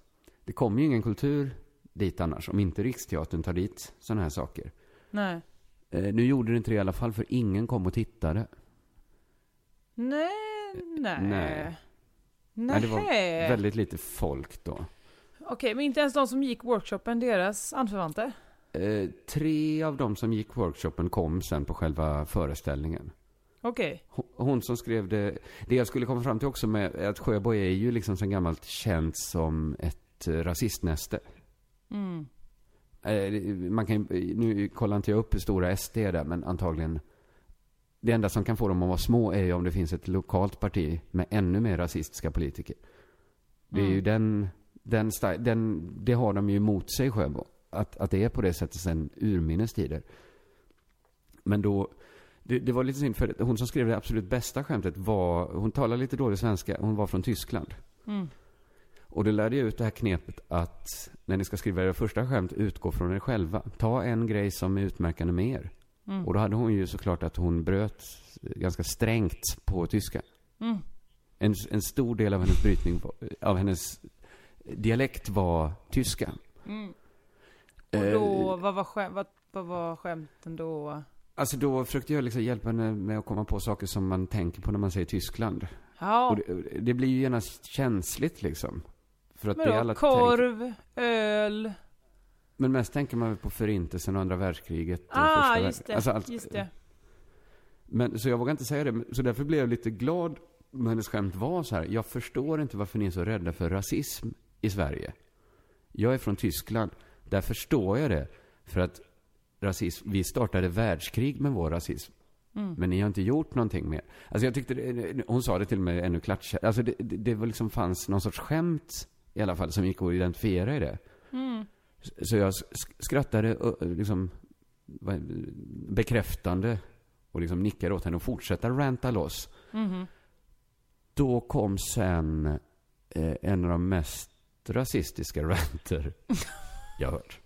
det kommer ju ingen kultur dit annars om inte Riksteatern tar dit sådana här saker. Nej. Eh, nu gjorde det inte det i alla fall för ingen kom och tittade. Nej, nej. Nej. Nej, det var väldigt lite folk då. Okej, men inte ens de som gick workshopen, deras anförvanter? Eh, tre av dem som gick workshopen kom sen på själva föreställningen. Okej. Hon, hon som skrev det, det jag skulle komma fram till också med att Sjöbo är ju liksom sen gammalt känt som ett eh, rasistnäste. Mm. Eh, man kan ju- nu kollar inte jag upp hur stora SD är där, men antagligen det enda som kan få dem att vara små är ju om det finns ett lokalt parti med ännu mer rasistiska politiker. Det är ju den, den, den, det har de ju emot sig Sjöbo. Att, att det är på det sättet sedan urminnes tider. Men då, det, det var lite synd för hon som skrev det absolut bästa skämtet var, hon talar lite dålig svenska, hon var från Tyskland. Mm. Och då lärde jag ut det här knepet att när ni ska skriva era första skämt, utgå från er själva. Ta en grej som är utmärkande med er. Mm. Och då hade hon ju såklart att hon bröt ganska strängt på tyska. Mm. En, en stor del av hennes brytning, av hennes dialekt var tyska. Mm. Och då, vad var, skäm, vad, vad var skämten då? Alltså då försökte jag liksom hjälpa henne med att komma på saker som man tänker på när man säger Tyskland. Ja, det, det blir ju genast känsligt liksom. För att men det då, alla korv, tänker, öl. Men mest tänker man väl på förintelsen och andra världskriget. Och Ah, just det. alltså allt- just det. Men, så jag vågar inte säga det. Så därför blev jag lite glad när hennes skämt var så här. Jag förstår inte varför ni är så rädda för rasism i Sverige. Jag är från Tyskland. Där förstår jag det. För att rasism, vi startade världskrig med vår rasism. Mm. Men ni har inte gjort någonting mer. Alltså jag tyckte, det, hon sa det till med ännu klatschigare. Alltså det, det, det var liksom fanns någon sorts skämt i alla fall som gick att identifiera i det. Så jag sk- skrattade liksom bekräftande och liksom nickade åt henne och fortsatte ranta loss. Mhm. Då kom sen eh, en av de mest rasistiska ranter jag hört.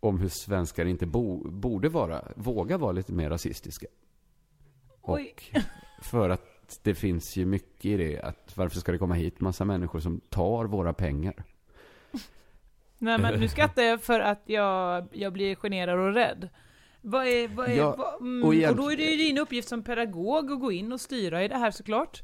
Om hur svenskar inte bo, borde vara, våga vara lite mer rasistiska. Oj. Och för att det finns ju mycket i det, att varför ska det komma hit massa människor som tar våra pengar? Nej men nu skrattar jag för att jag, jag blir generad och rädd. Vad är, vad är, Ja, vad, mm, och och, då är det ju din uppgift som pedagog att gå in och styra i det här såklart.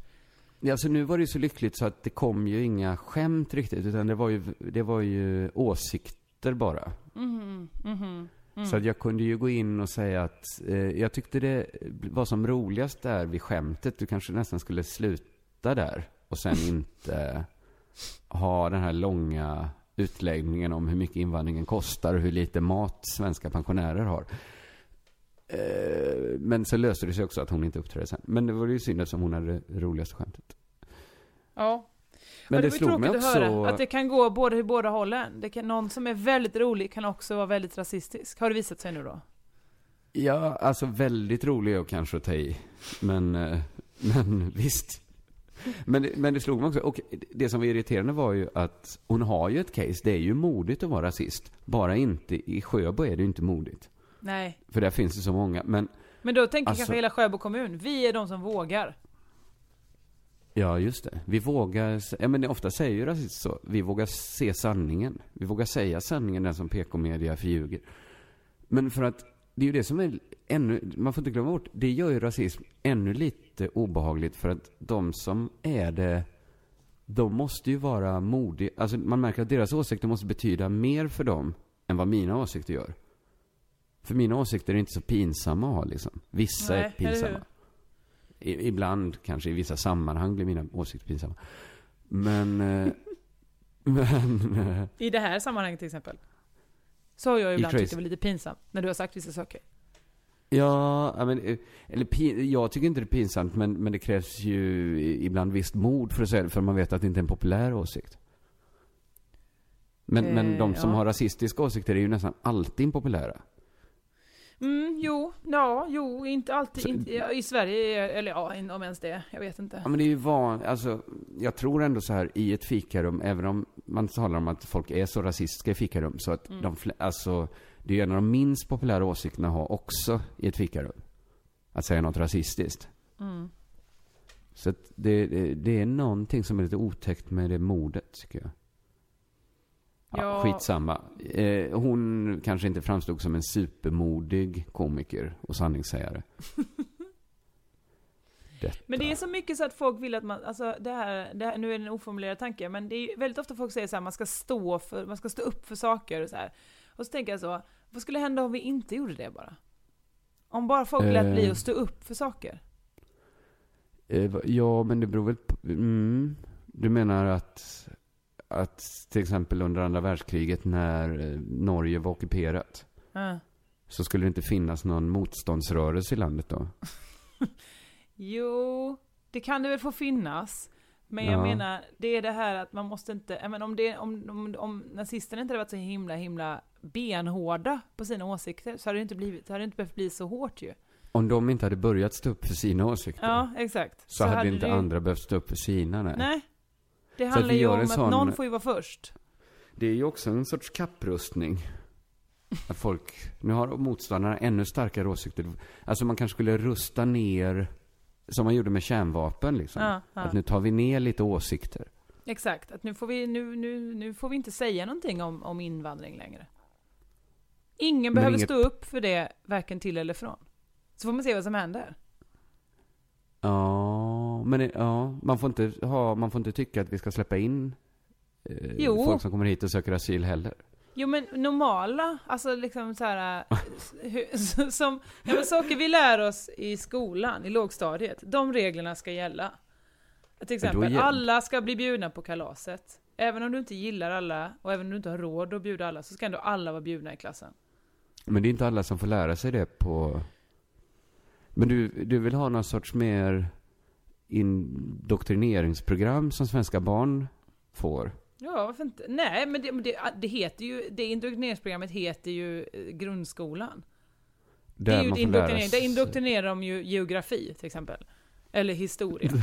Ja, alltså nu var det ju så lyckligt så att det kom ju inga skämt riktigt, utan det var ju, det var ju åsikter bara. Mhm, mhm. Så att jag kunde ju gå in och säga att eh, jag tyckte det var som roligast där vid skämtet. Du kanske nästan skulle sluta där och sen inte ha den här långa utläggningen om hur mycket invandringen kostar och hur lite mat svenska pensionärer har. Eh, men så löste det sig också att hon inte uppträdde sen. Men det var ju synd eftersom hon hade det roligaste skämtet. Ja. Men det, det, slog mig också... att höra att det kan gå både i båda hållen. Det kan, någon som är väldigt rolig kan också vara väldigt rasistisk. Har det visat sig nu då? Ja, alltså väldigt rolig och kanske att ta i. Men, eh, men visst. Men, det- men det slog mig också. Och det som var irriterande var ju att hon har ju ett case. Det är ju modigt att vara rasist. Bara inte i Sjöbo är det ju inte modigt. Nej. För där finns det så många. Men Men då tänker Alltså- kanske hela Sjöbo kommun, vi är de som vågar. ja, just det. Vi vågar, ja men ofta säger ju rasist så. Vi vågar se sanningen. Vi vågar säga sanningen, den som PK-media förljuger. Men för att det är ju det som är ännu, man får inte glömma bort, det gör ju rasism ännu lite obehagligt för att de som är det, de måste ju vara modiga. Alltså man märker att deras åsikter måste betyda mer för dem än vad mina åsikter gör. För mina åsikter är inte så pinsamma att ha liksom. Vissa Nej, är pinsamma. I, ibland, kanske i vissa sammanhang blir mina åsikter pinsamma. Men, eh, men, eh, I det här sammanhanget till exempel. Så har jag ibland tyckt det var lite pinsamt, när du har sagt vissa saker. Ja, men, eh, eller pin, jag tycker inte det är pinsamt, men, men det krävs ju ibland visst mod för att säga det, för man vet att det inte är en populär åsikt. Men, men Eh, de som ja. har rasistiska åsikter är ju nästan alltid impopulära. Mm, jo, ja, jo, inte alltid, Så- inte, ja, i Sverige, eller ja, om ens det, jag vet inte. Ja, men det är ju van, alltså, jag tror ändå så här i ett fikarum, även om man talar om att folk är så rasistiska i fikarum, så att Mm. de, alltså, det är ju en av de minst populära åsikterna att ha också i ett fikarum. Att säga något rasistiskt. Mm. Så att det, det, det är någonting som är lite otäckt med det mordet, tycker jag. Ja, Ja. Skitsamma. Eh, hon kanske inte framstod som en supermodig komiker och sanningssägare. Men det är så mycket så att folk vill att man, alltså det här, det här nu är det en oformulerad tanke, men det är väldigt ofta folk säger så här, man ska stå för, man ska stå upp för saker och så här. Och så tänker jag så, vad skulle hända om vi inte gjorde det bara? Om bara folk lät bli Eh. att stå upp för saker? Eh, ja, men det beror väl på... Mm, du menar att, att till exempel under andra världskriget när eh, Norge var ockuperat Ja. så skulle det inte finnas någon motståndsrörelse i landet då? Jo, det kan det väl få finnas. Men jag Ja. menar, det är det här att man måste inte, jag menar, om, det, om, om, om nazisterna inte hade varit så himla, himla benhårda på sina åsikter så hade det inte blivit, det hade inte behövt bli så hårt ju. Om de inte hade börjat stå upp för sina åsikter Ja, exakt. så, hade, inte det ju- andra behövt stå upp för sina. Nej. Nej. Det handlar ju om att sån- någon får ju vara först. Det är ju också en sorts kapprustning. Att folk, nu har motståndarna ännu starkare åsikter. Alltså man kanske skulle rusta ner, som man gjorde med kärnvapen liksom. Ja, ja. Att nu tar vi ner lite åsikter. Exakt, att nu får vi, nu, nu, nu får vi inte säga någonting om, om invandring längre. Ingen Men behöver inget- stå upp för det, varken till eller från. Så får man se vad som händer. Ja, men ja, man får inte ha, man får inte tycka att vi ska släppa in eh, folk som kommer hit och söker asyl heller. Jo men normala, alltså liksom så här, eh, hur- som, ja, men saker vi lär oss i skolan, i lågstadiet, de reglerna ska gälla. Till exempel, alla ska bli bjudna på kalaset. Även om du inte gillar alla, och även om du inte har råd att bjuda alla, så ska ändå alla vara bjudna i klassen. Men det är inte alla som får lära sig det på... Men du, du vill ha någon sorts mer indoktrineringsprogram som svenska barn får? Ja, varför inte? Nej, men det, det, det heter ju, det indoktrineringsprogrammet heter ju eh, grundskolan. det är Där ju man lära indoktrinering. sig- Där indoktrinerar de ju geografi, till exempel. Eller historia.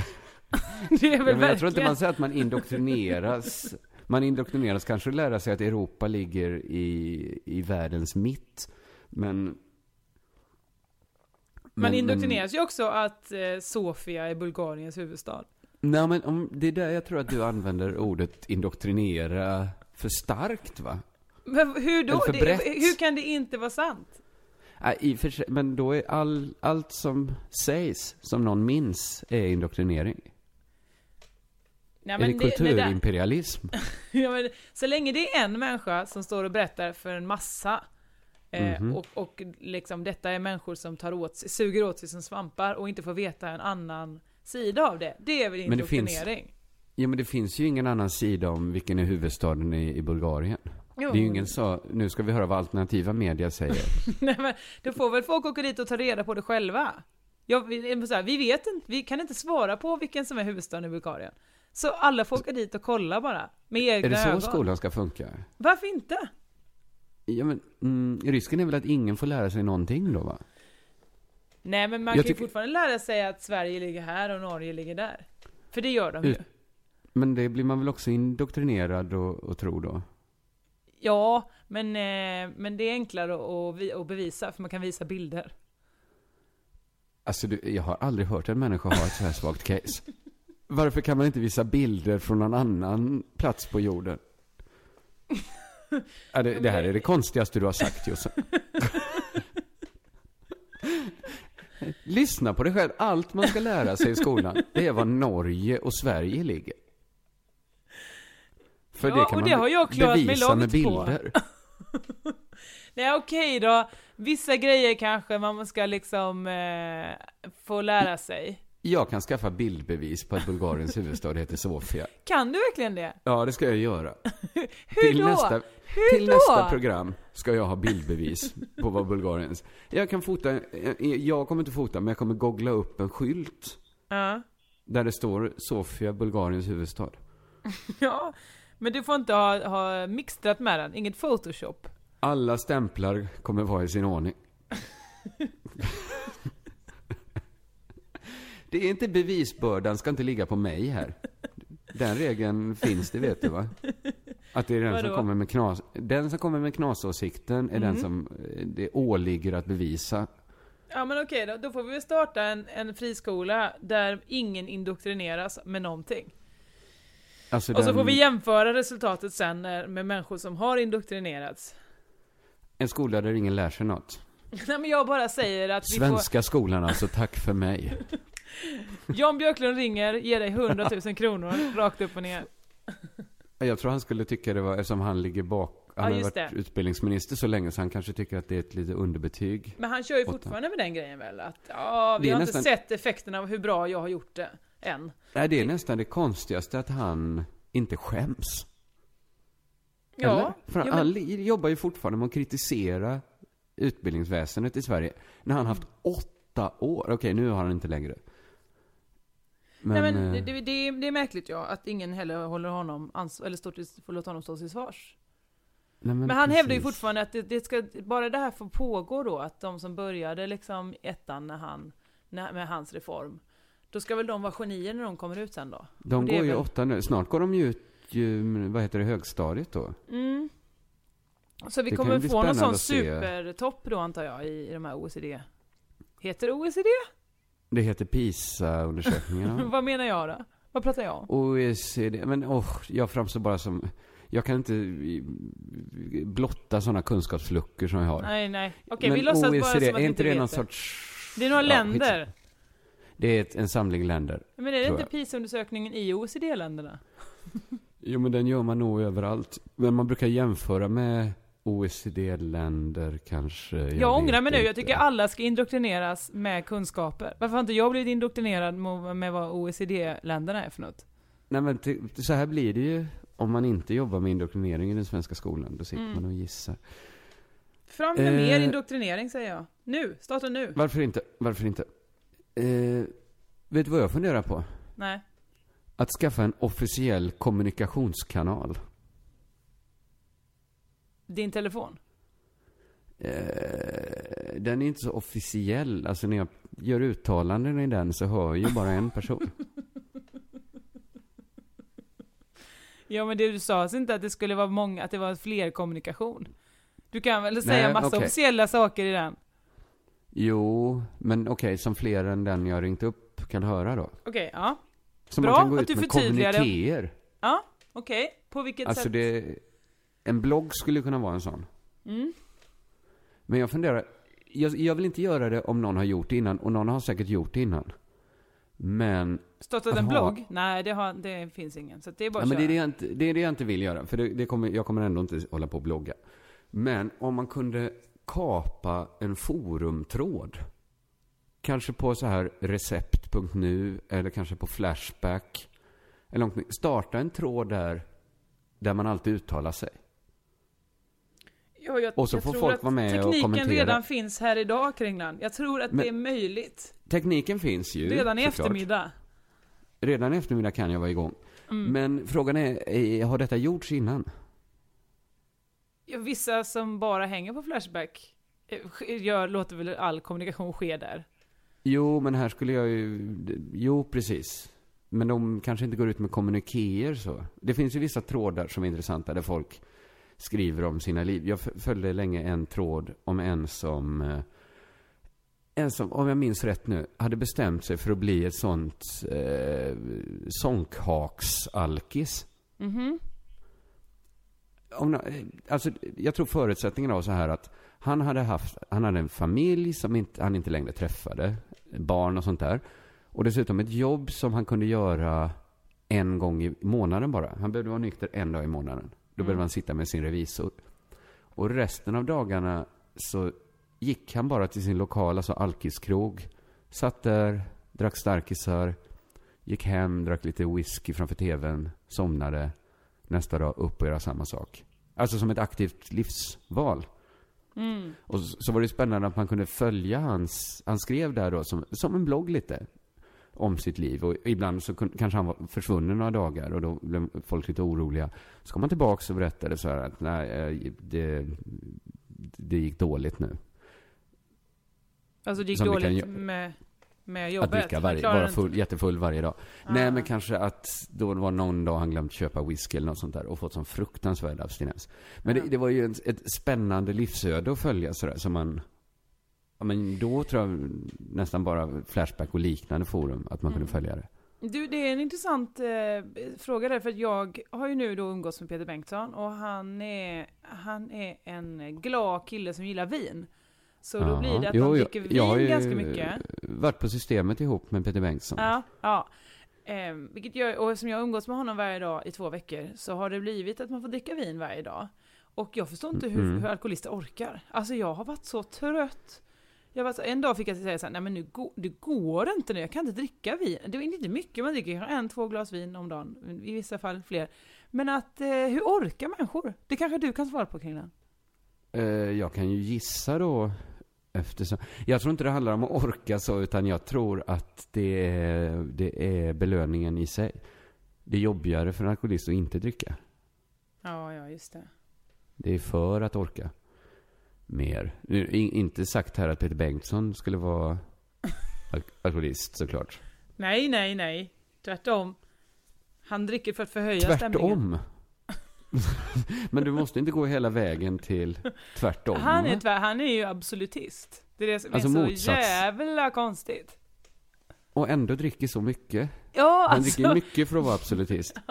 det är väl Ja, men jag tror inte man säger att man indoktrineras. Man indoktrineras kanske att lära sig att Europa ligger i, i världens mitt. Men... Man men- indoktrineras ju också att eh, Sofia är Bulgariens huvudstad. Nej, men om, det är där jag tror att du använder ordet indoktrinera för starkt, va? Men hur då? Det, hur kan det inte vara sant? Nej, i för sig, men då är all, allt som sägs, som någon minns, är indoktrinering. Nej, är det det kulturimperialism? Ja, men, så länge det är en människa som står och berättar för en massa eh, Mhm. och, och liksom detta är människor som tar åt sig, suger åt sig som svampar och inte får veta en annan sida av det. Det är väl det finns- indoktrinering? Ja, men det finns ju ingen annan sida om vilken är huvudstaden i, i Bulgarien. Jo. Det är ju ingen så, nu ska vi höra vad alternativa media säger. Nej, men då får väl folk åka dit och ta reda på det själva. Ja, vi, så här, vi vet inte, vi kan inte svara på vilken som är huvudstaden i Bulgarien. Så alla får åka dit och kolla bara, med egna är det så ögon. skolan ska funka? Varför inte? Ja, men mm, risken är väl att ingen får lära sig någonting då, va? Nej men man Jag kan ju fortfarande lära sig att Sverige ligger här och Norge ligger där. För det gör de ju. Men det blir man väl också indoktrinerad och, och tro då? Ja, men, eh, men det är enklare att, att bevisa, för man kan visa bilder. Alltså, du, jag har aldrig hört en människa ha ett så här svagt case. Varför kan man inte visa bilder från någon annan plats på jorden? Ja, det, det här är det konstigaste du har sagt, Jossan. Lyssna på dig själv. Allt man ska lära sig i skolan, det är var Norge och Sverige ligger. För Ja, det kan och man det har jag klarat mig bevisa med långt på. bilder. Nej okej då, vissa grejer kanske man ska liksom eh, få lära sig. Jag kan skaffa bildbevis på att Bulgariens huvudstad heter Sofia. Kan du verkligen det? Ja, det ska jag göra. Hur till då? Nästa, Hur till då? nästa program ska jag ha bildbevis på vad Bulgariens... Jag kan fota, jag kommer inte fota, men jag kommer googla upp en skylt Ja. där det står Sofia, Bulgariens huvudstad. ja, men du får inte ha, ha mixtrat med den, inget photoshop. Alla stämplar kommer vara i sin ordning. Det är inte bevisbördan ska inte ligga på mig här. Den regeln finns, det vet du va? Att det är den som Vadå? kommer med knas... Den som kommer med knasåsikten är den som eh, det åligger att bevisa. Ja men okej då, då får vi väl starta en, en friskola där ingen indoktrineras med någonting. Alltså Och så får vi jämföra resultatet sen när- med människor som har indoktrinerats. En skola där ingen lär sig något. Nej men jag bara säger att vi Svenska skolan alltså, tack för mig. Jan Björklund ringer, ger dig 100 000 kronor, rakt upp och ner. Jag tror han skulle tycka det var, eftersom han ligger bak, han Ja, har varit det. utbildningsminister så länge så han kanske tycker att det är ett lite underbetyg. Men han kör ju fortfarande med den grejen väl? Att ja, vi har nästan- inte sett effekterna av hur bra jag har gjort det, än. Nej, det är nästan det konstigaste att han inte skäms. Ja, Eller? För ja, men- han jobbar ju fortfarande med att kritisera utbildningsväsendet i Sverige. När han haft åtta år. Okej, nu har han inte längre. Men, Nej men eh, det, det, det, är- det är märkligt ja, att ingen heller håller honom ans- eller står till, får låta honom stå till svars. nej, Men han hävdar ju precis. fortfarande att det, det ska, bara det här får pågå då, att de som började liksom ettan när han, när, med hans reform, då ska väl de vara genier när de kommer ut sen då? De det går ju väl- åtta nu. Snart går de ju ut, ju, vad heter det, högstadiet då. Mm. Så vi Det kommer få någon sån supertopp då antar jag i, i de här OECD. Heter det OECD? Det heter PISA-undersökningarna. Vad menar jag då? Vad pratar jag om? OECD, men åh, jag framstår bara som... Jag kan inte blotta sådana kunskapsluckor som jag har. Nej, nej. Okej, men vi låtsas bara OECD, som att vi är inte det någon det. sorts... Det är några Ja, länder. Det är ett, en samling länder. Men är det inte. PISA-undersökningen i OECD-länderna? Jo, men den gör man nog överallt. Men man brukar jämföra med OECD-länder kanske. Jag, Jag, ångrar mig nu, jag tycker alla ska indoktrineras med kunskaper. Varför har inte jag blivit indoktrinerad med, vad OECD-länderna är för något? Nej, men så här blir det ju om man inte jobbar med indoktrinering i den svenska skolan. Då sitter Mm. man och gissar. Fram med Eh. mer indoktrinering säger jag. Nu, starta nu. Varför inte? Varför inte? Eh, vet du vad jag funderar på? Nej. Att skaffa en officiell kommunikationskanal. Din telefon? Eh, den är inte så officiell. Alltså när jag gör uttalanden i den så hör ju bara en person. Ja men det du sa alltså inte att det skulle vara många, att det var fler kommunikation? Du kan väl säga massa okej. officiella saker i den? Jo, men okej, som fler än den jag ringt upp kan höra då. Okej, ja. Så Bra man kan gå att ut du med förtydligar det. kommunikéer. Ja, okej. På vilket Alltså sätt? det, en blogg skulle kunna vara en sån. Mm. Men jag funderar, jag, jag vill inte göra det om någon har gjort det innan, och någon har säkert gjort det innan. Men, Startat en ha- blogg? Nej, det, har, det finns ingen. Så det är bara ja, men det, är det, jag inte, det är det jag inte vill göra, för det, kommer, jag kommer ändå inte hålla på och blogga. Men om man kunde kapa en forumtråd, kanske på så här recept.nu, eller kanske på Flashback, eller starta en tråd där, där man alltid uttalar sig. Ja, jag, Och så jag får tror folk att vara med och Tekniken kommentera. redan finns här idag, Kringland. Jag tror att Men- det är möjligt. Tekniken finns ju. Redan i såklart. eftermiddag. Redan i eftermiddag kan jag vara igång. Mm. Men frågan är, eh, har detta gjorts innan? Ja, vissa som bara hänger på Flashback eh, gör, låter väl all kommunikation ske där. Jo, men här skulle jag ju... Jo, precis. Men de kanske inte går ut med kommunikéer så. Det finns ju vissa trådar som är intressanta där folk skriver om sina liv. Jag följde länge en tråd om en som... eh, En som, om jag minns rätt nu, hade bestämt sig för att bli ett sånt eh, sånkhaksalkis. Mhm. om, nå- eh, alltså, jag tror förutsättningen var så här att han hade haft, han hade en familj som inte, han inte längre träffade, barn och sånt där. Och dessutom ett jobb som han kunde göra en gång i månaden bara. Han behövde vara nykter en dag i månaden. Då behövde han sitta med sin revisor. Och resten av dagarna så gick han bara till sin lokala så alkiskrog. Satt där, drack starkisar, gick hem, drack lite whisky framför tvn, somnade. Nästa dag upp och göra samma sak. Alltså som ett aktivt livsval. Mm. Och så var det spännande att man kunde följa hans, han skrev där då som, som en blogg lite. Om sitt liv. Och ibland så kanske han var försvunnen några dagar och då blev folk lite oroliga. Så kom han tillbaka och berättade så här att nej, eh, det, det gick dåligt nu. Alltså det gick Som kan dåligt gö- med, med Att jobbet. dricka Han varje, vara inte- full, jättefull varje dag. Ah. Nej, men kanske att då var någon dag han glömt köpa whisky eller något sånt där och fått sån fruktansvärd abstinens. Men Ja. det, det var ju ett, ett spännande livsöde att följa sådär som man... Ja, men då tror jag nästan bara Flashback och liknande forum, att man kunde Mm. följa det. Du, det är en intressant eh, fråga där, för jag har ju nu då umgåtts med Peter Bengtsson och han är, han är en glad kille som gillar vin. Så då Ja. blir det att Jo, jag- dricker jag har vin ju ganska mycket. Varit på systemet ihop med Peter Bengtsson. Ja, ja. Eh, vilket gör, och som jag umgås med honom varje dag i två veckor så har det blivit att man får dricka vin varje dag. Och jag förstår inte hur, Mm. hur alkoholister orkar. Alltså jag har varit så trött. Jag var så, en dag fick jag säga såhär, nej men nu går, det går inte nu, jag kan inte dricka vin. Det är inte mycket man dricker, kanske en, två glas vin om dagen, i vissa fall fler. Men att, eh, hur orkar människor? Det kanske du kan svara på kring den? Eh, jag kan ju gissa då eftersom... Jag tror inte det handlar om att orka så, utan jag tror att det är, det är belöningen i sig. Det är jobbigare för en alkoholist att inte dricka. Ja, ja, just det. Det är för att orka mer. Nu, i- inte sagt här att Peter Bengtsson skulle vara al- alkoholist såklart. Nej, nej, nej. Tvärtom. Han dricker för att förhöja stämningen. Tvärtom. Men du måste inte gå hela vägen till tvärtom. Han är, tvär, han är ju absolutist. Det är det som Alltså är så motsats. jävla konstigt. Och ändå dricker så mycket. Ja, Han alltså. dricker mycket för att vara absolutist.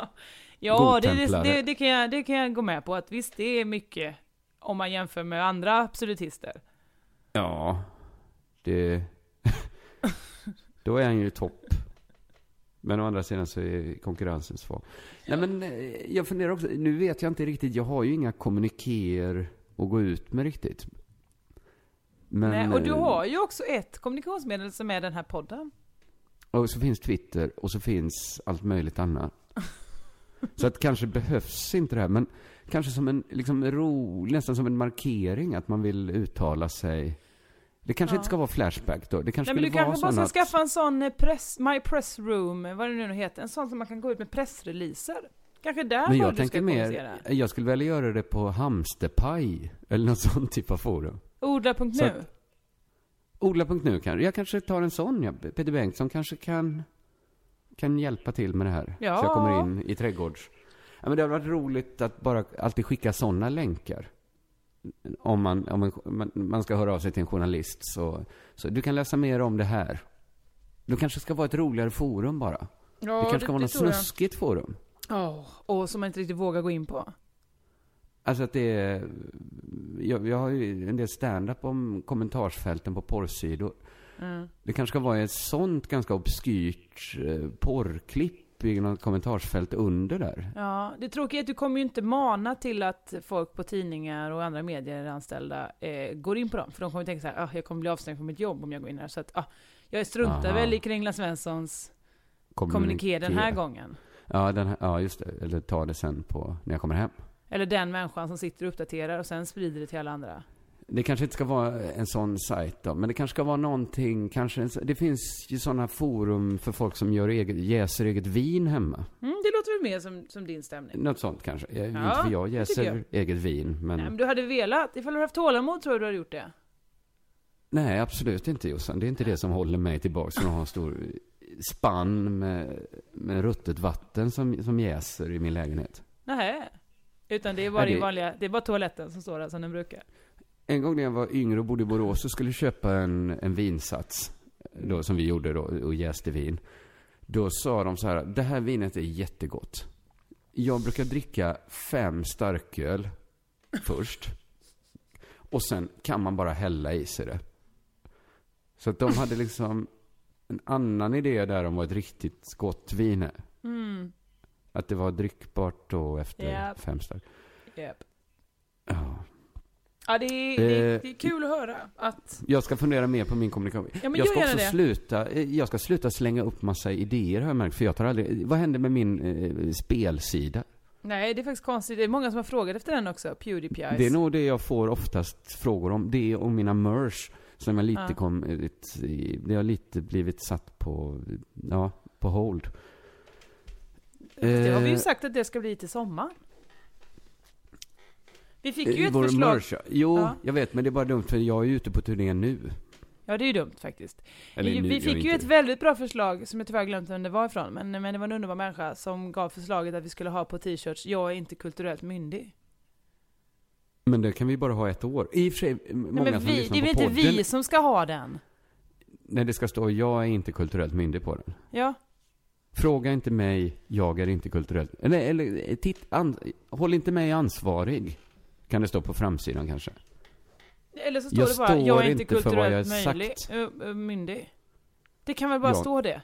Ja, det, det, det, kan jag, det kan jag gå med på. Att visst, det är mycket om man jämför med andra absolutister. Ja, det... Då är han ju topp. Men å andra sidan så är konkurrensen svag. Nej men, eh, jag funderar också, nu vet jag inte riktigt, jag har ju inga kommunikéer att gå ut med riktigt. Men, Nej, och du eh, har ju också ett kommunikationsmedel som är den här podden. Och så finns Twitter och så finns allt möjligt annat. Så att kanske behövs inte det här, men kanske som en, liksom ro, nästan som en markering att man vill uttala sig Det kanske Ja. inte ska vara Flashback då. Det kanske Nej men du kanske bara ska skaffa en sån eh, press, My Press Room, vad det nu heter, en sån som man kan gå ut med pressreleaser. Kanske där Men jag du tänker mer, jag skulle vilja göra det på Hamsterpaj. Eller någon sån typ av forum. Odla.nu. att- Odla.nu kanske. Jag kanske tar en sån, ja. Peter Bengtsson kanske kan, kan hjälpa till med det här. Ja. Så jag kommer in i trädgårds... Ja, men det har varit roligt att bara alltid skicka sådana länkar. Om man, om man, man ska höra av sig till en journalist så, så du kan läsa mer om det här. Det kanske ska vara ett roligare forum bara. Ja, det kanske ska vara något jag. snuskigt forum. Åh, och som man inte riktigt vågar gå in på. Alltså att det är... Jag, jag har ju en del stand-up om kommentarsfälten på porrsidor. Mm. Det kanske ska vara ett sånt ganska obskyrt eh, porrklipp i något kommentarsfält under där. Ja, det tråkiga är att du kommer ju inte mana till att folk på tidningar och andra medier anställda eh, går in på dem. För de kommer tänka så här, ah, jag kommer bli avstängd från mitt jobb om jag går in här. Så att, ah, jag struntar Aha. väl i Kringla Svenssons kommuniké den här gången. Ja, den här, ja, just det. Eller ta det sen på, när jag kommer hem. Eller den människan som sitter och uppdaterar och sen sprider det till alla andra. Det kanske inte ska vara en sån sajt då, men det kanske ska vara någonting, kanske en, det finns ju sådana forum för folk som gör eget, jäser eget vin hemma. Mm, det låter väl mer som, som din stämning. Något sånt kanske. Jag, Ja, inte för jag jäser jag. eget vin, men... Nej, Nej, men du hade velat, ifall du hade haft tålamod tror jag du hade gjort det. absolut inte Jossan. Det är inte det som håller mig tillbaka från att ha en stor spann med, med ruttet vatten som, som jäser i min lägenhet. Nej. Utan det är bara, Nej, det- vanliga, det är bara toaletten som står där som den brukar. En gång när jag var yngre och bodde i Borås så skulle jag köpa en, en vinsats. Då, som vi gjorde då och jäste vin. Då sa de så här, det här vinet är jättegott. Jag brukar dricka fem starköl först. Och sen kan man bara hälla i sig det. Så att de hade liksom en annan idé där om vad ett riktigt gott vin är. Mm. Att det var drickbart då efter Japp. fem stark. Yep. Ja. Ja, det är, det, är, Eh. det är kul att höra att... Jag ska fundera mer på min kommunikation. Ja, jag ska också det. sluta, eh, jag ska sluta slänga upp massa idéer har jag märkt, för jag tar aldrig, vad händer med min eh, spelsida? Nej, det är faktiskt konstigt. Det är många som har frågat efter den också. Pewdiepie. Det är nog det jag får oftast frågor om, det och mina merch, som jag lite Ja. kom, eh, det har lite blivit satt på, ja, på hold. Det har vi ju sagt att det ska bli till sommaren. Vi fick ju eh, ett vår förslag. merch. Jo, Ja. jag vet, men det är bara dumt för jag är ju ute på turné nu. Ja, det är ju dumt faktiskt. Eller vi nu, vi fick ju ett väldigt bra förslag, som jag tyvärr glömt vem det var ifrån, men, men det var en underbar människa som gav förslaget att vi skulle ha på t-shirts, jag är inte kulturellt myndig. Men det kan vi bara ha ett år. I och för sig, många Nej, men som vi, lyssnar det är väl inte podden, vi som ska ha den? när det ska stå jag är inte kulturellt myndig på den. Ja. Fråga inte mig, jag är inte kulturellt... Eller, eller eh, titt, an, håll inte mig ansvarig. Kan det stå på framsidan kanske? Eller så står Jag det bara, jag är inte kulturellt möjlig, ö, myndig. Det kan väl bara Ja. stå det?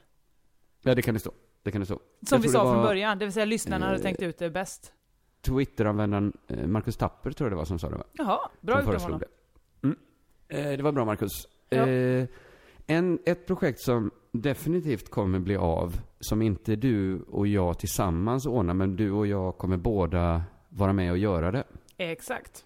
Ja, det kan det stå. Det kan det stå. Som Jag vi sa från början, det vill säga lyssnarna hade eh, tänkt ut det bäst. Twitteranvändaren eh, Marcus Tapper tror jag det var som sa det va? Jaha, bra gjort av honom. det. Mm. Eh, det var bra Marcus. Ja. Eh, en, ett projekt som definitivt kommer bli av, som inte du och jag tillsammans ordnar, men du och jag kommer båda vara med och göra det. Exakt.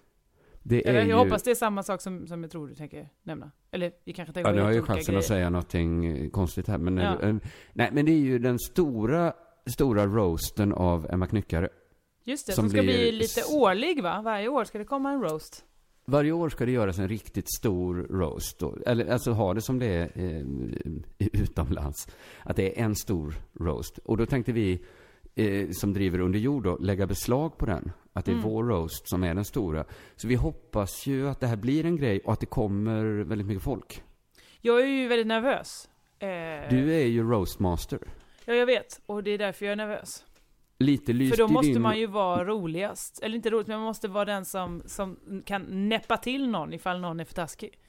Det Eller, är jag ju... hoppas det är samma sak som, som jag tror du tänker nämna. Eller vi kanske tänker Ja, nu på har jag chansen grejer. att säga någonting eh, konstigt här. Men, Ja. eh, nej, men det är ju den stora, stora roasten av Emma Knyckare. Just det, som som ska blir- bli lite årlig va? Varje år ska det komma en roast. Varje år ska det göras en riktigt stor roast. Då. Eller alltså ha det som det är eh, utomlands. Att det är en stor roast. Och då tänkte vi, eh, som driver under jord då, lägga beslag på den. Att det är Mm. vår roast som är den stora. Så vi hoppas ju att det här blir en grej och att det kommer väldigt mycket folk. Jag är ju väldigt nervös. Eh, Du är ju roastmaster. Ja, jag vet. Och det är därför jag är nervös. Lite lyst För då måste din... man ju vara roligast. Eller inte roligt, men man måste vara den som, som kan näppa till någon ifall någon är för taskig.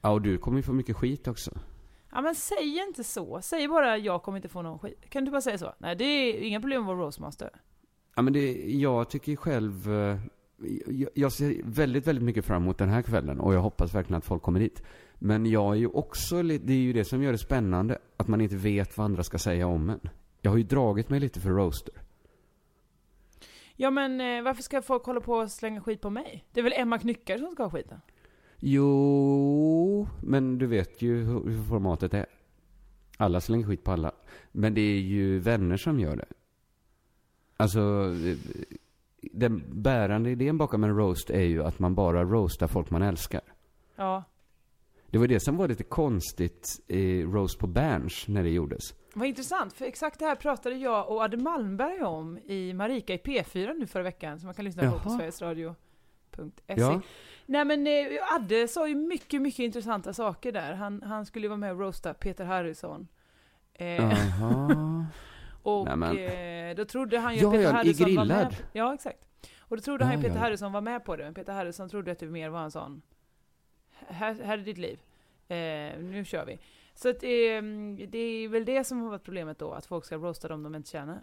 Ja, och du kommer ju få mycket skit också. Ja men säg inte så. Säg bara jag kommer inte få någon skit. Kan du bara säga så? Nej det är inga problem att vara roastmaster. Ja, men det, jag tycker själv... eh, Jag, jag ser väldigt, väldigt mycket fram emot den här kvällen och jag hoppas verkligen att folk kommer dit. Men jag är ju också lite, det är ju det som gör det spännande, att man inte vet vad andra ska säga om en. Jag har ju dragit mig lite för roaster. Ja men eh, varför ska folk hålla på och slänga skit på mig? Det är väl Emma Knyckare som ska ha skiten? Jo, men du vet ju hur formatet är. Alla slänger skit på alla. Men det är ju vänner som gör det. Alltså, den bärande idén bakom en roast är ju att man bara roastar folk man älskar. Ja. Det var det som var lite konstigt i Roast på Berns när det gjordes. Vad intressant, för exakt det här pratade jag och Adde Malmberg om i Marika i P4 nu förra veckan, som man kan lyssna på på Jaha. sverigesradio.se. Ja. Nej men eh, Adde sa ju mycket, mycket intressanta saker där. Han, han skulle ju vara med och roasta Peter Harrison. Eh, och eh, då trodde han ju Ja, att Peter ja, Harrison var med. Ja, exakt. Och då trodde han ju Peter ja. Harrison var med på det, men Peter Harrison trodde att det mer var en sån, här, här är ditt liv, eh, nu kör vi. Så att, eh, det är väl det som har varit problemet då, att folk ska roasta dem de inte känner.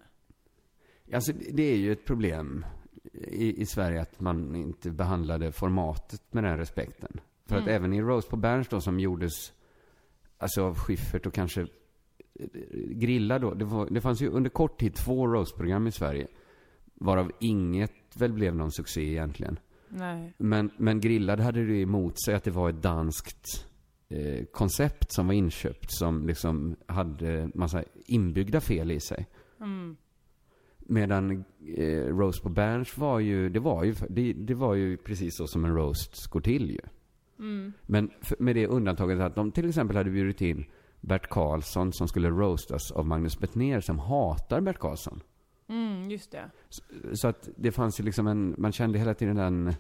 Alltså, det är ju ett problem i, i Sverige att man inte behandlade formatet med den respekten. För att Mm. även i Roast på Berns då, som gjordes alltså av Schyffert och kanske eh, Grilla då. Det, var, det fanns ju under kort tid två roastprogram i Sverige. Varav inget väl blev någon succé egentligen. Nej. Men, men Grillad hade det emot sig att det var ett danskt eh, koncept som var inköpt. Som liksom hade massa inbyggda fel i sig. Mm. Medan eh, roast på Berns var ju, det var ju, det, det var ju precis så som en roast går till ju. Mm. Men för, med det undantaget att de till exempel hade bjudit in Bert Karlsson som skulle roastas av Magnus Bettner som hatar Bert Karlsson. Mm, just det. Så att det fanns ju liksom en, man kände hela tiden den,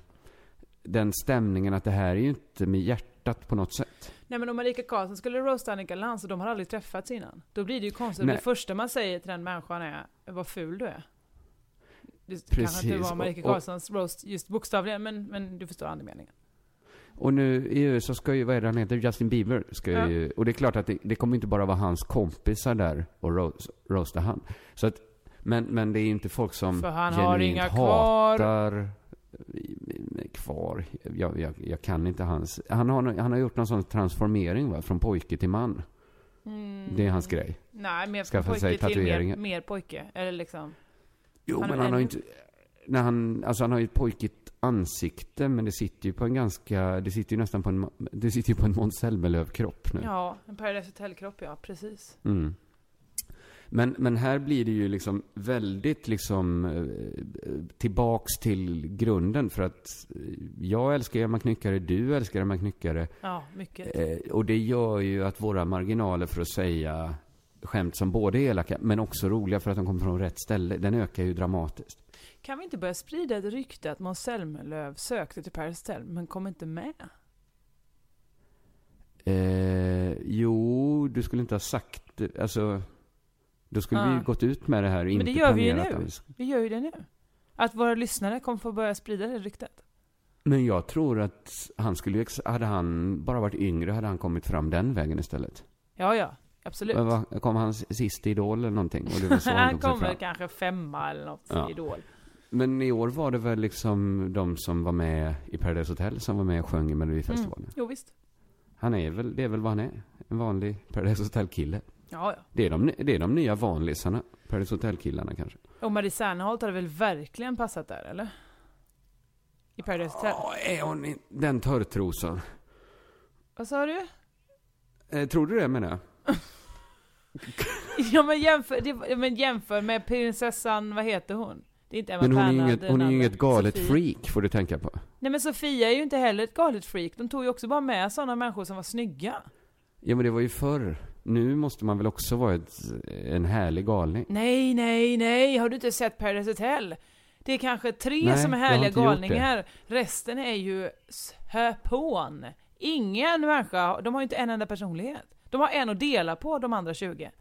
den stämningen att det här är ju inte med hjärtat på något sätt. Nej men om Marika Karlsson skulle roasta Annika Lantz och de har aldrig träffats innan, då blir det ju konstigt. Nej. Det första man säger till den människan är, vad ful du är. Det kanske Precis. inte var Marika Karlssons roast just bokstavligen, men, men du förstår andemeningen. Och nu i USA ska ju, vad är det han heter, Justin Bieber ska Ja. ju, och det är klart att det, det kommer inte bara vara hans kompisar där och roast, roasta han. Så att, men, men det är ju inte folk som För han har inga kvar. hatar kvar. Jag, jag, jag kan inte hans, han har, han har gjort någon sån transformering va, från pojke till man. Mm. Det är hans grej. Nej, mer Skaffa från sig pojke till mer, tatueringar. mer pojke. Eller liksom. Jo, Han men han har ju inte... När han, alltså han har ju ett pojkigt ansikte, men det sitter ju på en ganska... Det sitter ju nästan på en... Det sitter ju på en Måns Zelmerlöw-kropp nu. Ja, en Paradise Hotel-kropp, ja. Precis. Mm. Men, men här blir det ju liksom väldigt liksom eh, tillbaks till grunden för att eh, jag älskar Emma Knyckare, du älskar Emma Knyckare. Ja, mycket. Eh, och det gör ju att våra marginaler för att säga skämt som både är elaka men också roliga för att de kommer från rätt ställe, den ökar ju dramatiskt. Kan vi inte börja sprida ett rykte att Måns Zelmerlöw sökte till Paradise Hotel, men kom inte med? Eh, jo, du skulle inte ha sagt det. Alltså, då skulle vi Ah. ju gått ut med det här och Men inte det gör vi ju nu. att vi- Vi gör ju det nu. Att våra lyssnare kommer få börja sprida det ryktet. Men jag tror att han skulle, hade han bara varit yngre hade han kommit fram den vägen istället. Ja, ja. Absolut. Men Kom hans sista idol eller någonting? Och det var så han Han kommer fram. kanske femma eller något Ja. i Idol. Men i år var det väl liksom de som var med i Paradise Hotel som var med och sjöng i Melodifestivalen. Mm. Jo, visst. Han är väl, det är väl vad han är. En vanlig Paradise Hotel-kille. Ja, ja. Det är de, det är de nya vanlisarna. Paradise Hotel-killarna kanske. Och Marie Serneholt hade väl verkligen passat där, eller? I Paradise Hotel. Ja, är hon i- den törrtrosan? Vad sa du? Eh, tror du det menar jag? Ja men jämför, det, men jämför med prinsessan, vad heter hon? Det är inte Emma Men hon är ju inget, hon är inget galet Sofie. freak, får du tänka på. Nej men Sofia är ju inte heller ett galet freak. De tog ju också bara med sådana människor som var snygga. Ja, men det var ju förr. Nu måste man väl också vara ett, en härlig galning. Nej, nej, nej. Har du inte sett Paradise Hotel? Det är kanske tre Nej, som är härliga galningar. Resten är ju höpån. Ingen människa, de har ju inte en enda personlighet. De har en att dela på, de andra 20.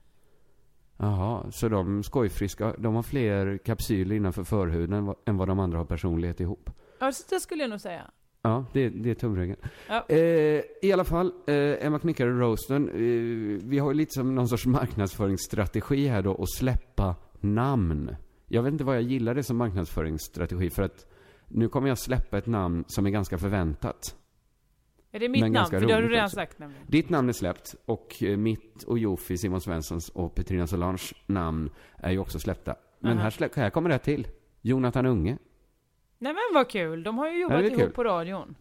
Jaha, så de skojfriska, de har fler kapsyler innanför förhuden än vad- de andra har personlighet ihop. Ja, det skulle jag nog säga. Ja, det, det är tumregeln. Ja. Eh, I alla fall, eh, Emma Knyckare Roasten. Eh, vi har ju lite som någon sorts marknadsföringsstrategi här då, att släppa namn. Jag vet inte vad jag gillar det som marknadsföringsstrategi, för att nu kommer jag släppa ett namn som är ganska förväntat. Är det mitt Men namn? För det har du redan också. sagt nämligen. Ditt namn är släppt och eh, mitt och Jofi, Simon Svenssons och Petrina Solange namn är ju också släppta. Men Aha. här, släpp, här kommer det till. Jonathan Unge. Nej men vad kul, de har ju jobbat ihop kul. på radion.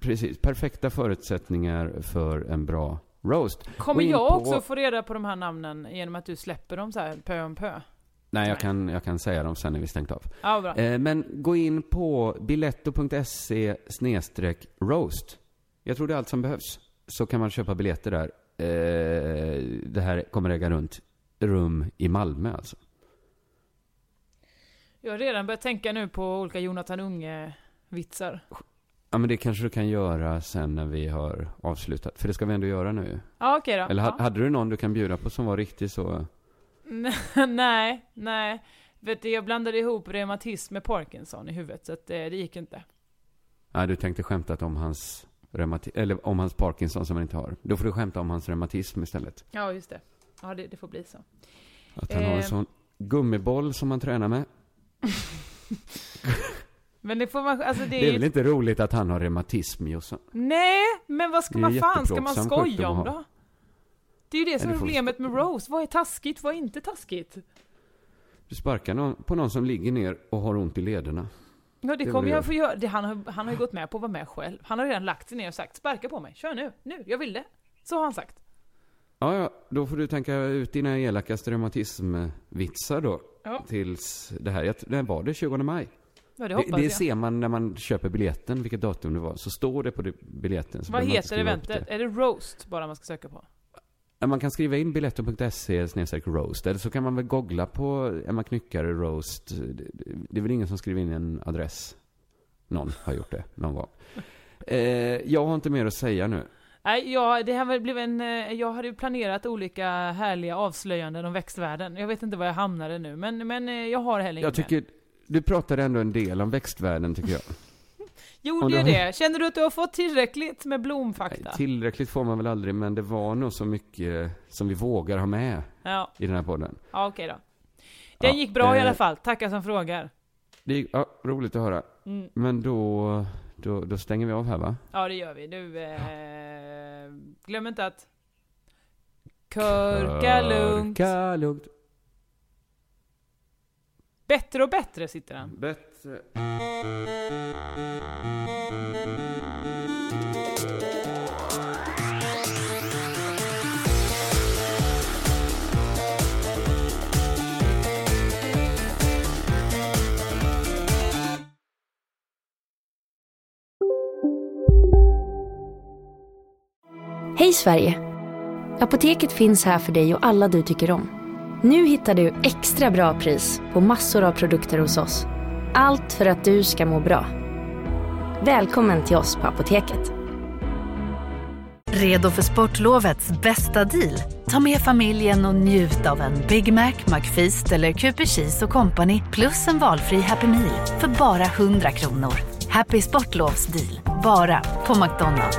Precis, perfekta förutsättningar för en bra roast. Kommer jag på- också få reda på de här namnen genom att du släpper dem så här pö om pö? Nej, jag kan, jag kan säga dem sen när vi stängt av. Ja, bra. Eh, men gå in på biletto.se roast. Jag tror det är allt som behövs. Så kan man köpa biljetter där. Eh, det här kommer äga runt rum i Malmö alltså. Jag har redan börjat tänka nu på olika Jonathan Unge-vitsar. Ja men det kanske du kan göra sen när vi har avslutat. För det ska vi ändå göra nu. Ja, okej då. Eller ha, ja. hade du någon du kan bjuda på som var riktig så? nej, nej. Vet du, jag blandade ihop reumatism med Parkinson i huvudet, så att eh, det, det gick inte. Nej, du tänkte skämtat om hans reumati- eller om hans Parkinson som han inte har. Då får du skämta om hans reumatism istället. Ja, just det. Ja, det, det får bli så. Att han har en Eh. sån gummiboll som han tränar med. Men det får man, alltså det, Det är är väl ju... inte roligt att han har reumatism Jossan? Nej, men vad ska är man fan, ska man skoja om då? Det är ju det som är problemet med Rose. Vad är taskigt, vad är inte taskigt? Du sparkar någon, på någon som ligger ner och har ont i lederna. Ja, det Det kommer jag få göra. Det, han, har, han har ju gått med på att vara med själv. Han har redan lagt sig ner och sagt sparka på mig, kör nu, nu, jag vill det. Så har han sagt. Ja, ja, då får du tänka ut dina elakaste reumatismvitsar då. Ja. Tills det här, när var det? 20 maj? Ja, det Det, det ser man när man köper biljetten, vilket datum det var. Så står det på biljetten. Vad heter eventet? Är det roast bara man ska söka på? Man kan skriva in biletto.se roast. Eller så kan man väl googla på Emma Knyckare roast. Det är väl ingen som skriver in en adress. Någon har gjort det någon gång. Eh, jag har inte mer att säga nu. Nej, ja, det här blev en... eh, Jag hade ju planerat olika härliga avslöjanden om växtvärlden. Jag vet inte var jag hamnade nu, men, men eh, jag har heller Jag tycker, du pratade ändå en del om växtvärlden tycker jag. Gjorde jag det? Känner du att du har fått tillräckligt med blomfakta? Nej, Tillräckligt får man väl aldrig, men det var nog så mycket som vi vågar ha med Ja, i den här podden. ja okej då. Den Ja, gick bra i eh, alla fall. Tackar som frågar. Det är ja, roligt att höra. Mm. Men då, då, då stänger vi av här va? Ja, det gör vi. Du, eh, glöm inte att... Körka lugnt. Körka lugnt. Bättre och bättre sitter han. Bättre. Hej Sverige! Apoteket finns här för dig och alla du tycker om. Nu hittar du extra bra pris på massor av produkter hos oss. Allt för att du ska må bra. Välkommen till oss på Apoteket. Redo för sportlovets bästa deal? Ta med familjen och njut av en Big Mac, McFeast eller Cooper Cheese och Company plus en valfri Happy Meal för bara 100 kronor. Happy Sportlovs deal, bara på McDonalds.